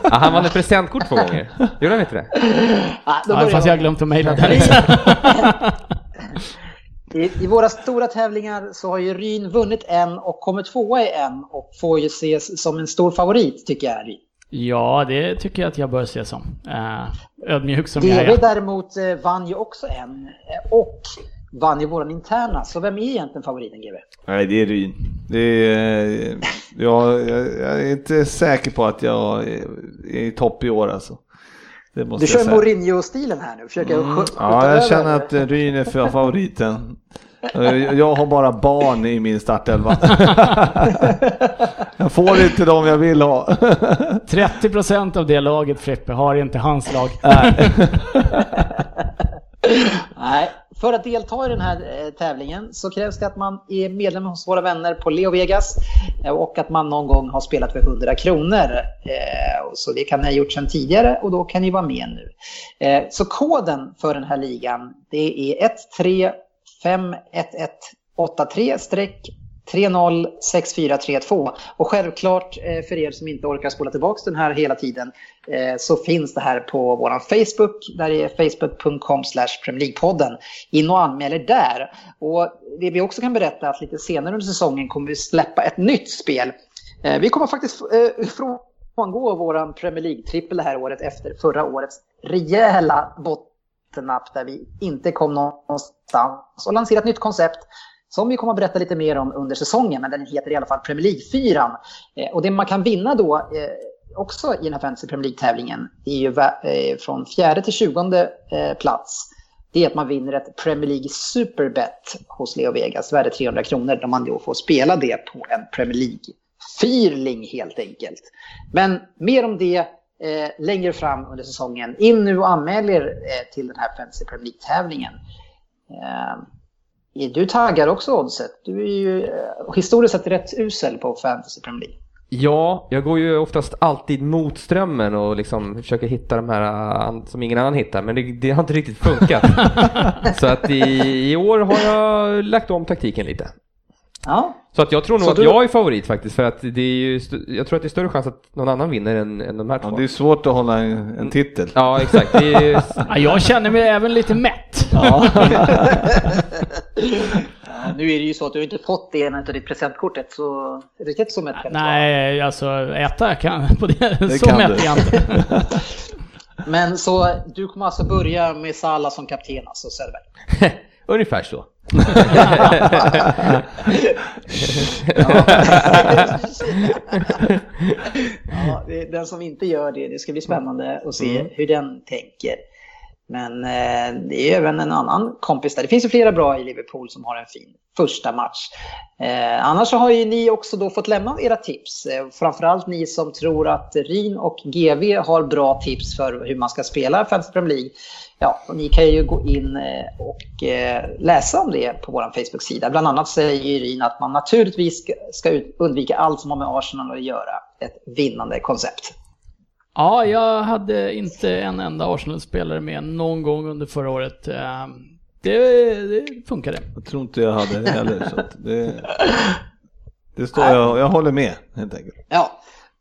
S4: ja, han vann ett presentkort två gånger. Gjorde han inte det?
S2: Ja, ja fast jag har glömt att mejla det.
S1: I, I, våra stora tävlingar så har ju Ryn vunnit en och kommit tvåa i en och får ju ses som en stor favorit tycker jag. Ryn.
S2: Ja, det tycker jag att jag bör se som. Uh, ödmjuk som
S1: DV
S2: jag är.
S1: däremot eh, vann ju också en eh, och vann ju våran interna. Så vem är egentligen favoriten GW?
S3: Nej, det är Ryn. Det är, jag, jag, jag är inte säker på att jag är i topp i år alltså.
S1: du kör Mourinho-stilen här nu, försöker mm.
S3: Ja, jag känner att Ryn är för favoriten. Jag har bara barn i min startelva. jag får inte dem jag vill ha.
S2: 30% av det laget Frippe har inte hans lag.
S1: Nej, för att delta i den här eh, tävlingen så krävs det att man är medlem hos våra vänner på Leo Vegas eh, och att man någon gång har spelat för 100 kronor. Eh, så det kan ni ha gjort sedan tidigare och då kan ni vara med nu. Så koden för den här ligan det är 1351183 306432. Och självklart eh, för er som inte orkar spola tillbaka den här hela tiden eh, så finns det här på vår Facebook. Där är facebook.com podden. In och anmäl er där. Och det vi också kan berätta är att lite senare under säsongen kommer vi släppa ett nytt spel. Eh, vi kommer faktiskt frångå vår Premier League-trippel det här året efter förra årets rejäla bottennapp där vi inte kom någonstans och lansera ett nytt koncept som vi kommer att berätta lite mer om under säsongen, men den heter i alla fall Premier League-fyran. Eh, och det man kan vinna då eh, också i den här Fantasy Premier League-tävlingen är ju eh, från fjärde till tjugonde eh, plats. Det är att man vinner ett Premier League Superbet hos Leo Vegas, värde 300 kronor, där man då får spela det på en Premier League-fyrling helt enkelt. Men mer om det eh, längre fram under säsongen. In nu och anmäl er eh, till den här Fantasy Premier League-tävlingen. Eh, du taggad också Oddset? Du är ju eh, historiskt sett rätt usel på Fantasy Premier League.
S4: Ja, jag går ju oftast alltid mot strömmen och liksom försöker hitta de här uh, som ingen annan hittar, men det, det har inte riktigt funkat. Så att i, i, år har jag lagt om taktiken lite.
S1: Ja.
S4: Så att jag tror nog Så att du... jag är favorit faktiskt, för att det är ju, jag tror att det är större chans att någon annan vinner än, än de här två.
S3: Ja, det är svårt att hålla en, en titel.
S4: Ja, exakt. Är...
S2: ja, jag känner mig även lite mätt. Ja.
S1: nu är det ju så att du inte fått det ena av ditt presentkortet, så riktigt så mätt kan
S2: Nej, alltså äta kan på det. det så kan mätt är jag inte.
S1: Men så du kommer alltså börja med Salah som kapten alltså, Söderberg?
S4: Ungefär så
S1: ja. den som inte gör det, det ska bli spännande att se mm. hur den tänker. Men eh, det är även en annan kompis där. Det finns ju flera bra i Liverpool som har en fin första match. Eh, annars så har ju ni också då fått lämna era tips. Eh, framförallt ni som tror att Rin och GV har bra tips för hur man ska spela Fantasy Premier League. Ja, och ni kan ju gå in eh, och eh, läsa om det på vår Facebook-sida. Bland annat säger Rin att man naturligtvis ska, undvika allt som har med Arsenal att göra. Ett vinnande koncept.
S2: Ja, jag hade inte en enda Arsenal-spelare med någon gång under förra året. Ehm, det, det funkade.
S3: Jag tror inte jag hade det heller. Så det, det står jag, jag håller med helt enkelt.
S1: Ja,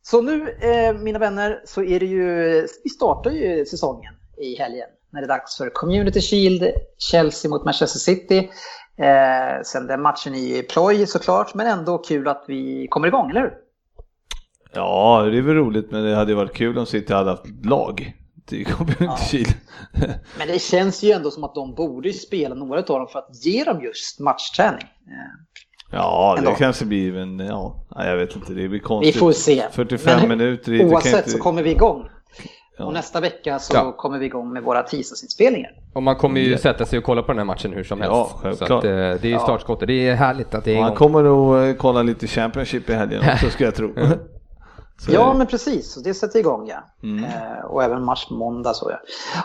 S1: så nu eh, mina vänner så är det ju, vi startar ju säsongen i helgen när det är dags för Community Shield, Chelsea mot Manchester City. Eh, sen den matchen i ploj såklart, men ändå kul att vi kommer igång, eller hur?
S3: Ja, det är väl roligt, men det hade varit kul om City hade haft lag till Community
S1: Ja.
S3: Shield.
S1: Men det känns ju ändå som att de borde spela några av dem för att ge dem just matchträning. Eh,
S3: Ja, det
S1: Ändå.
S3: kanske blir, men ja, jag vet inte, det blir
S1: Vi
S3: konstigt.
S1: får se.
S3: 45
S1: Men
S3: minuter, det kan
S1: Oavsett
S3: inte...
S1: så kommer vi igång.
S3: Ja.
S1: Och nästa vecka så
S4: Ja.
S1: kommer vi igång med våra tisdagsinspelningar.
S4: Och man kommer ju sätta sig och kolla på den här matchen hur som helst.
S3: Ja,
S4: så att, eh, det är ju startskottet. Det är härligt att det är
S3: Man
S4: igång.
S3: kommer nog eh, kolla lite Championship i helgen också, ska jag tro. Så
S1: Ja, men precis. Och Det sätter igång, ja.
S3: Mm.
S1: Eh, och även match måndag så, ja.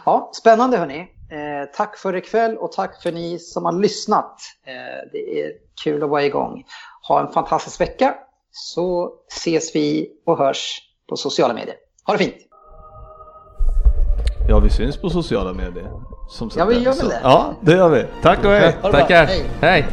S1: Ja, spännande hörni. Eh, tack för ikväll och tack för ni som har lyssnat. Eh, det är kul att vara igång. Ha en fantastisk vecka så ses vi och hörs på sociala medier. Ha det fint!
S3: Ja, vi syns på sociala medier. Som sagt.
S1: Ja, vi gör väl det.
S3: Ja, det gör vi. Tack och hej!
S4: Tackar!
S1: Hej.
S4: Hej.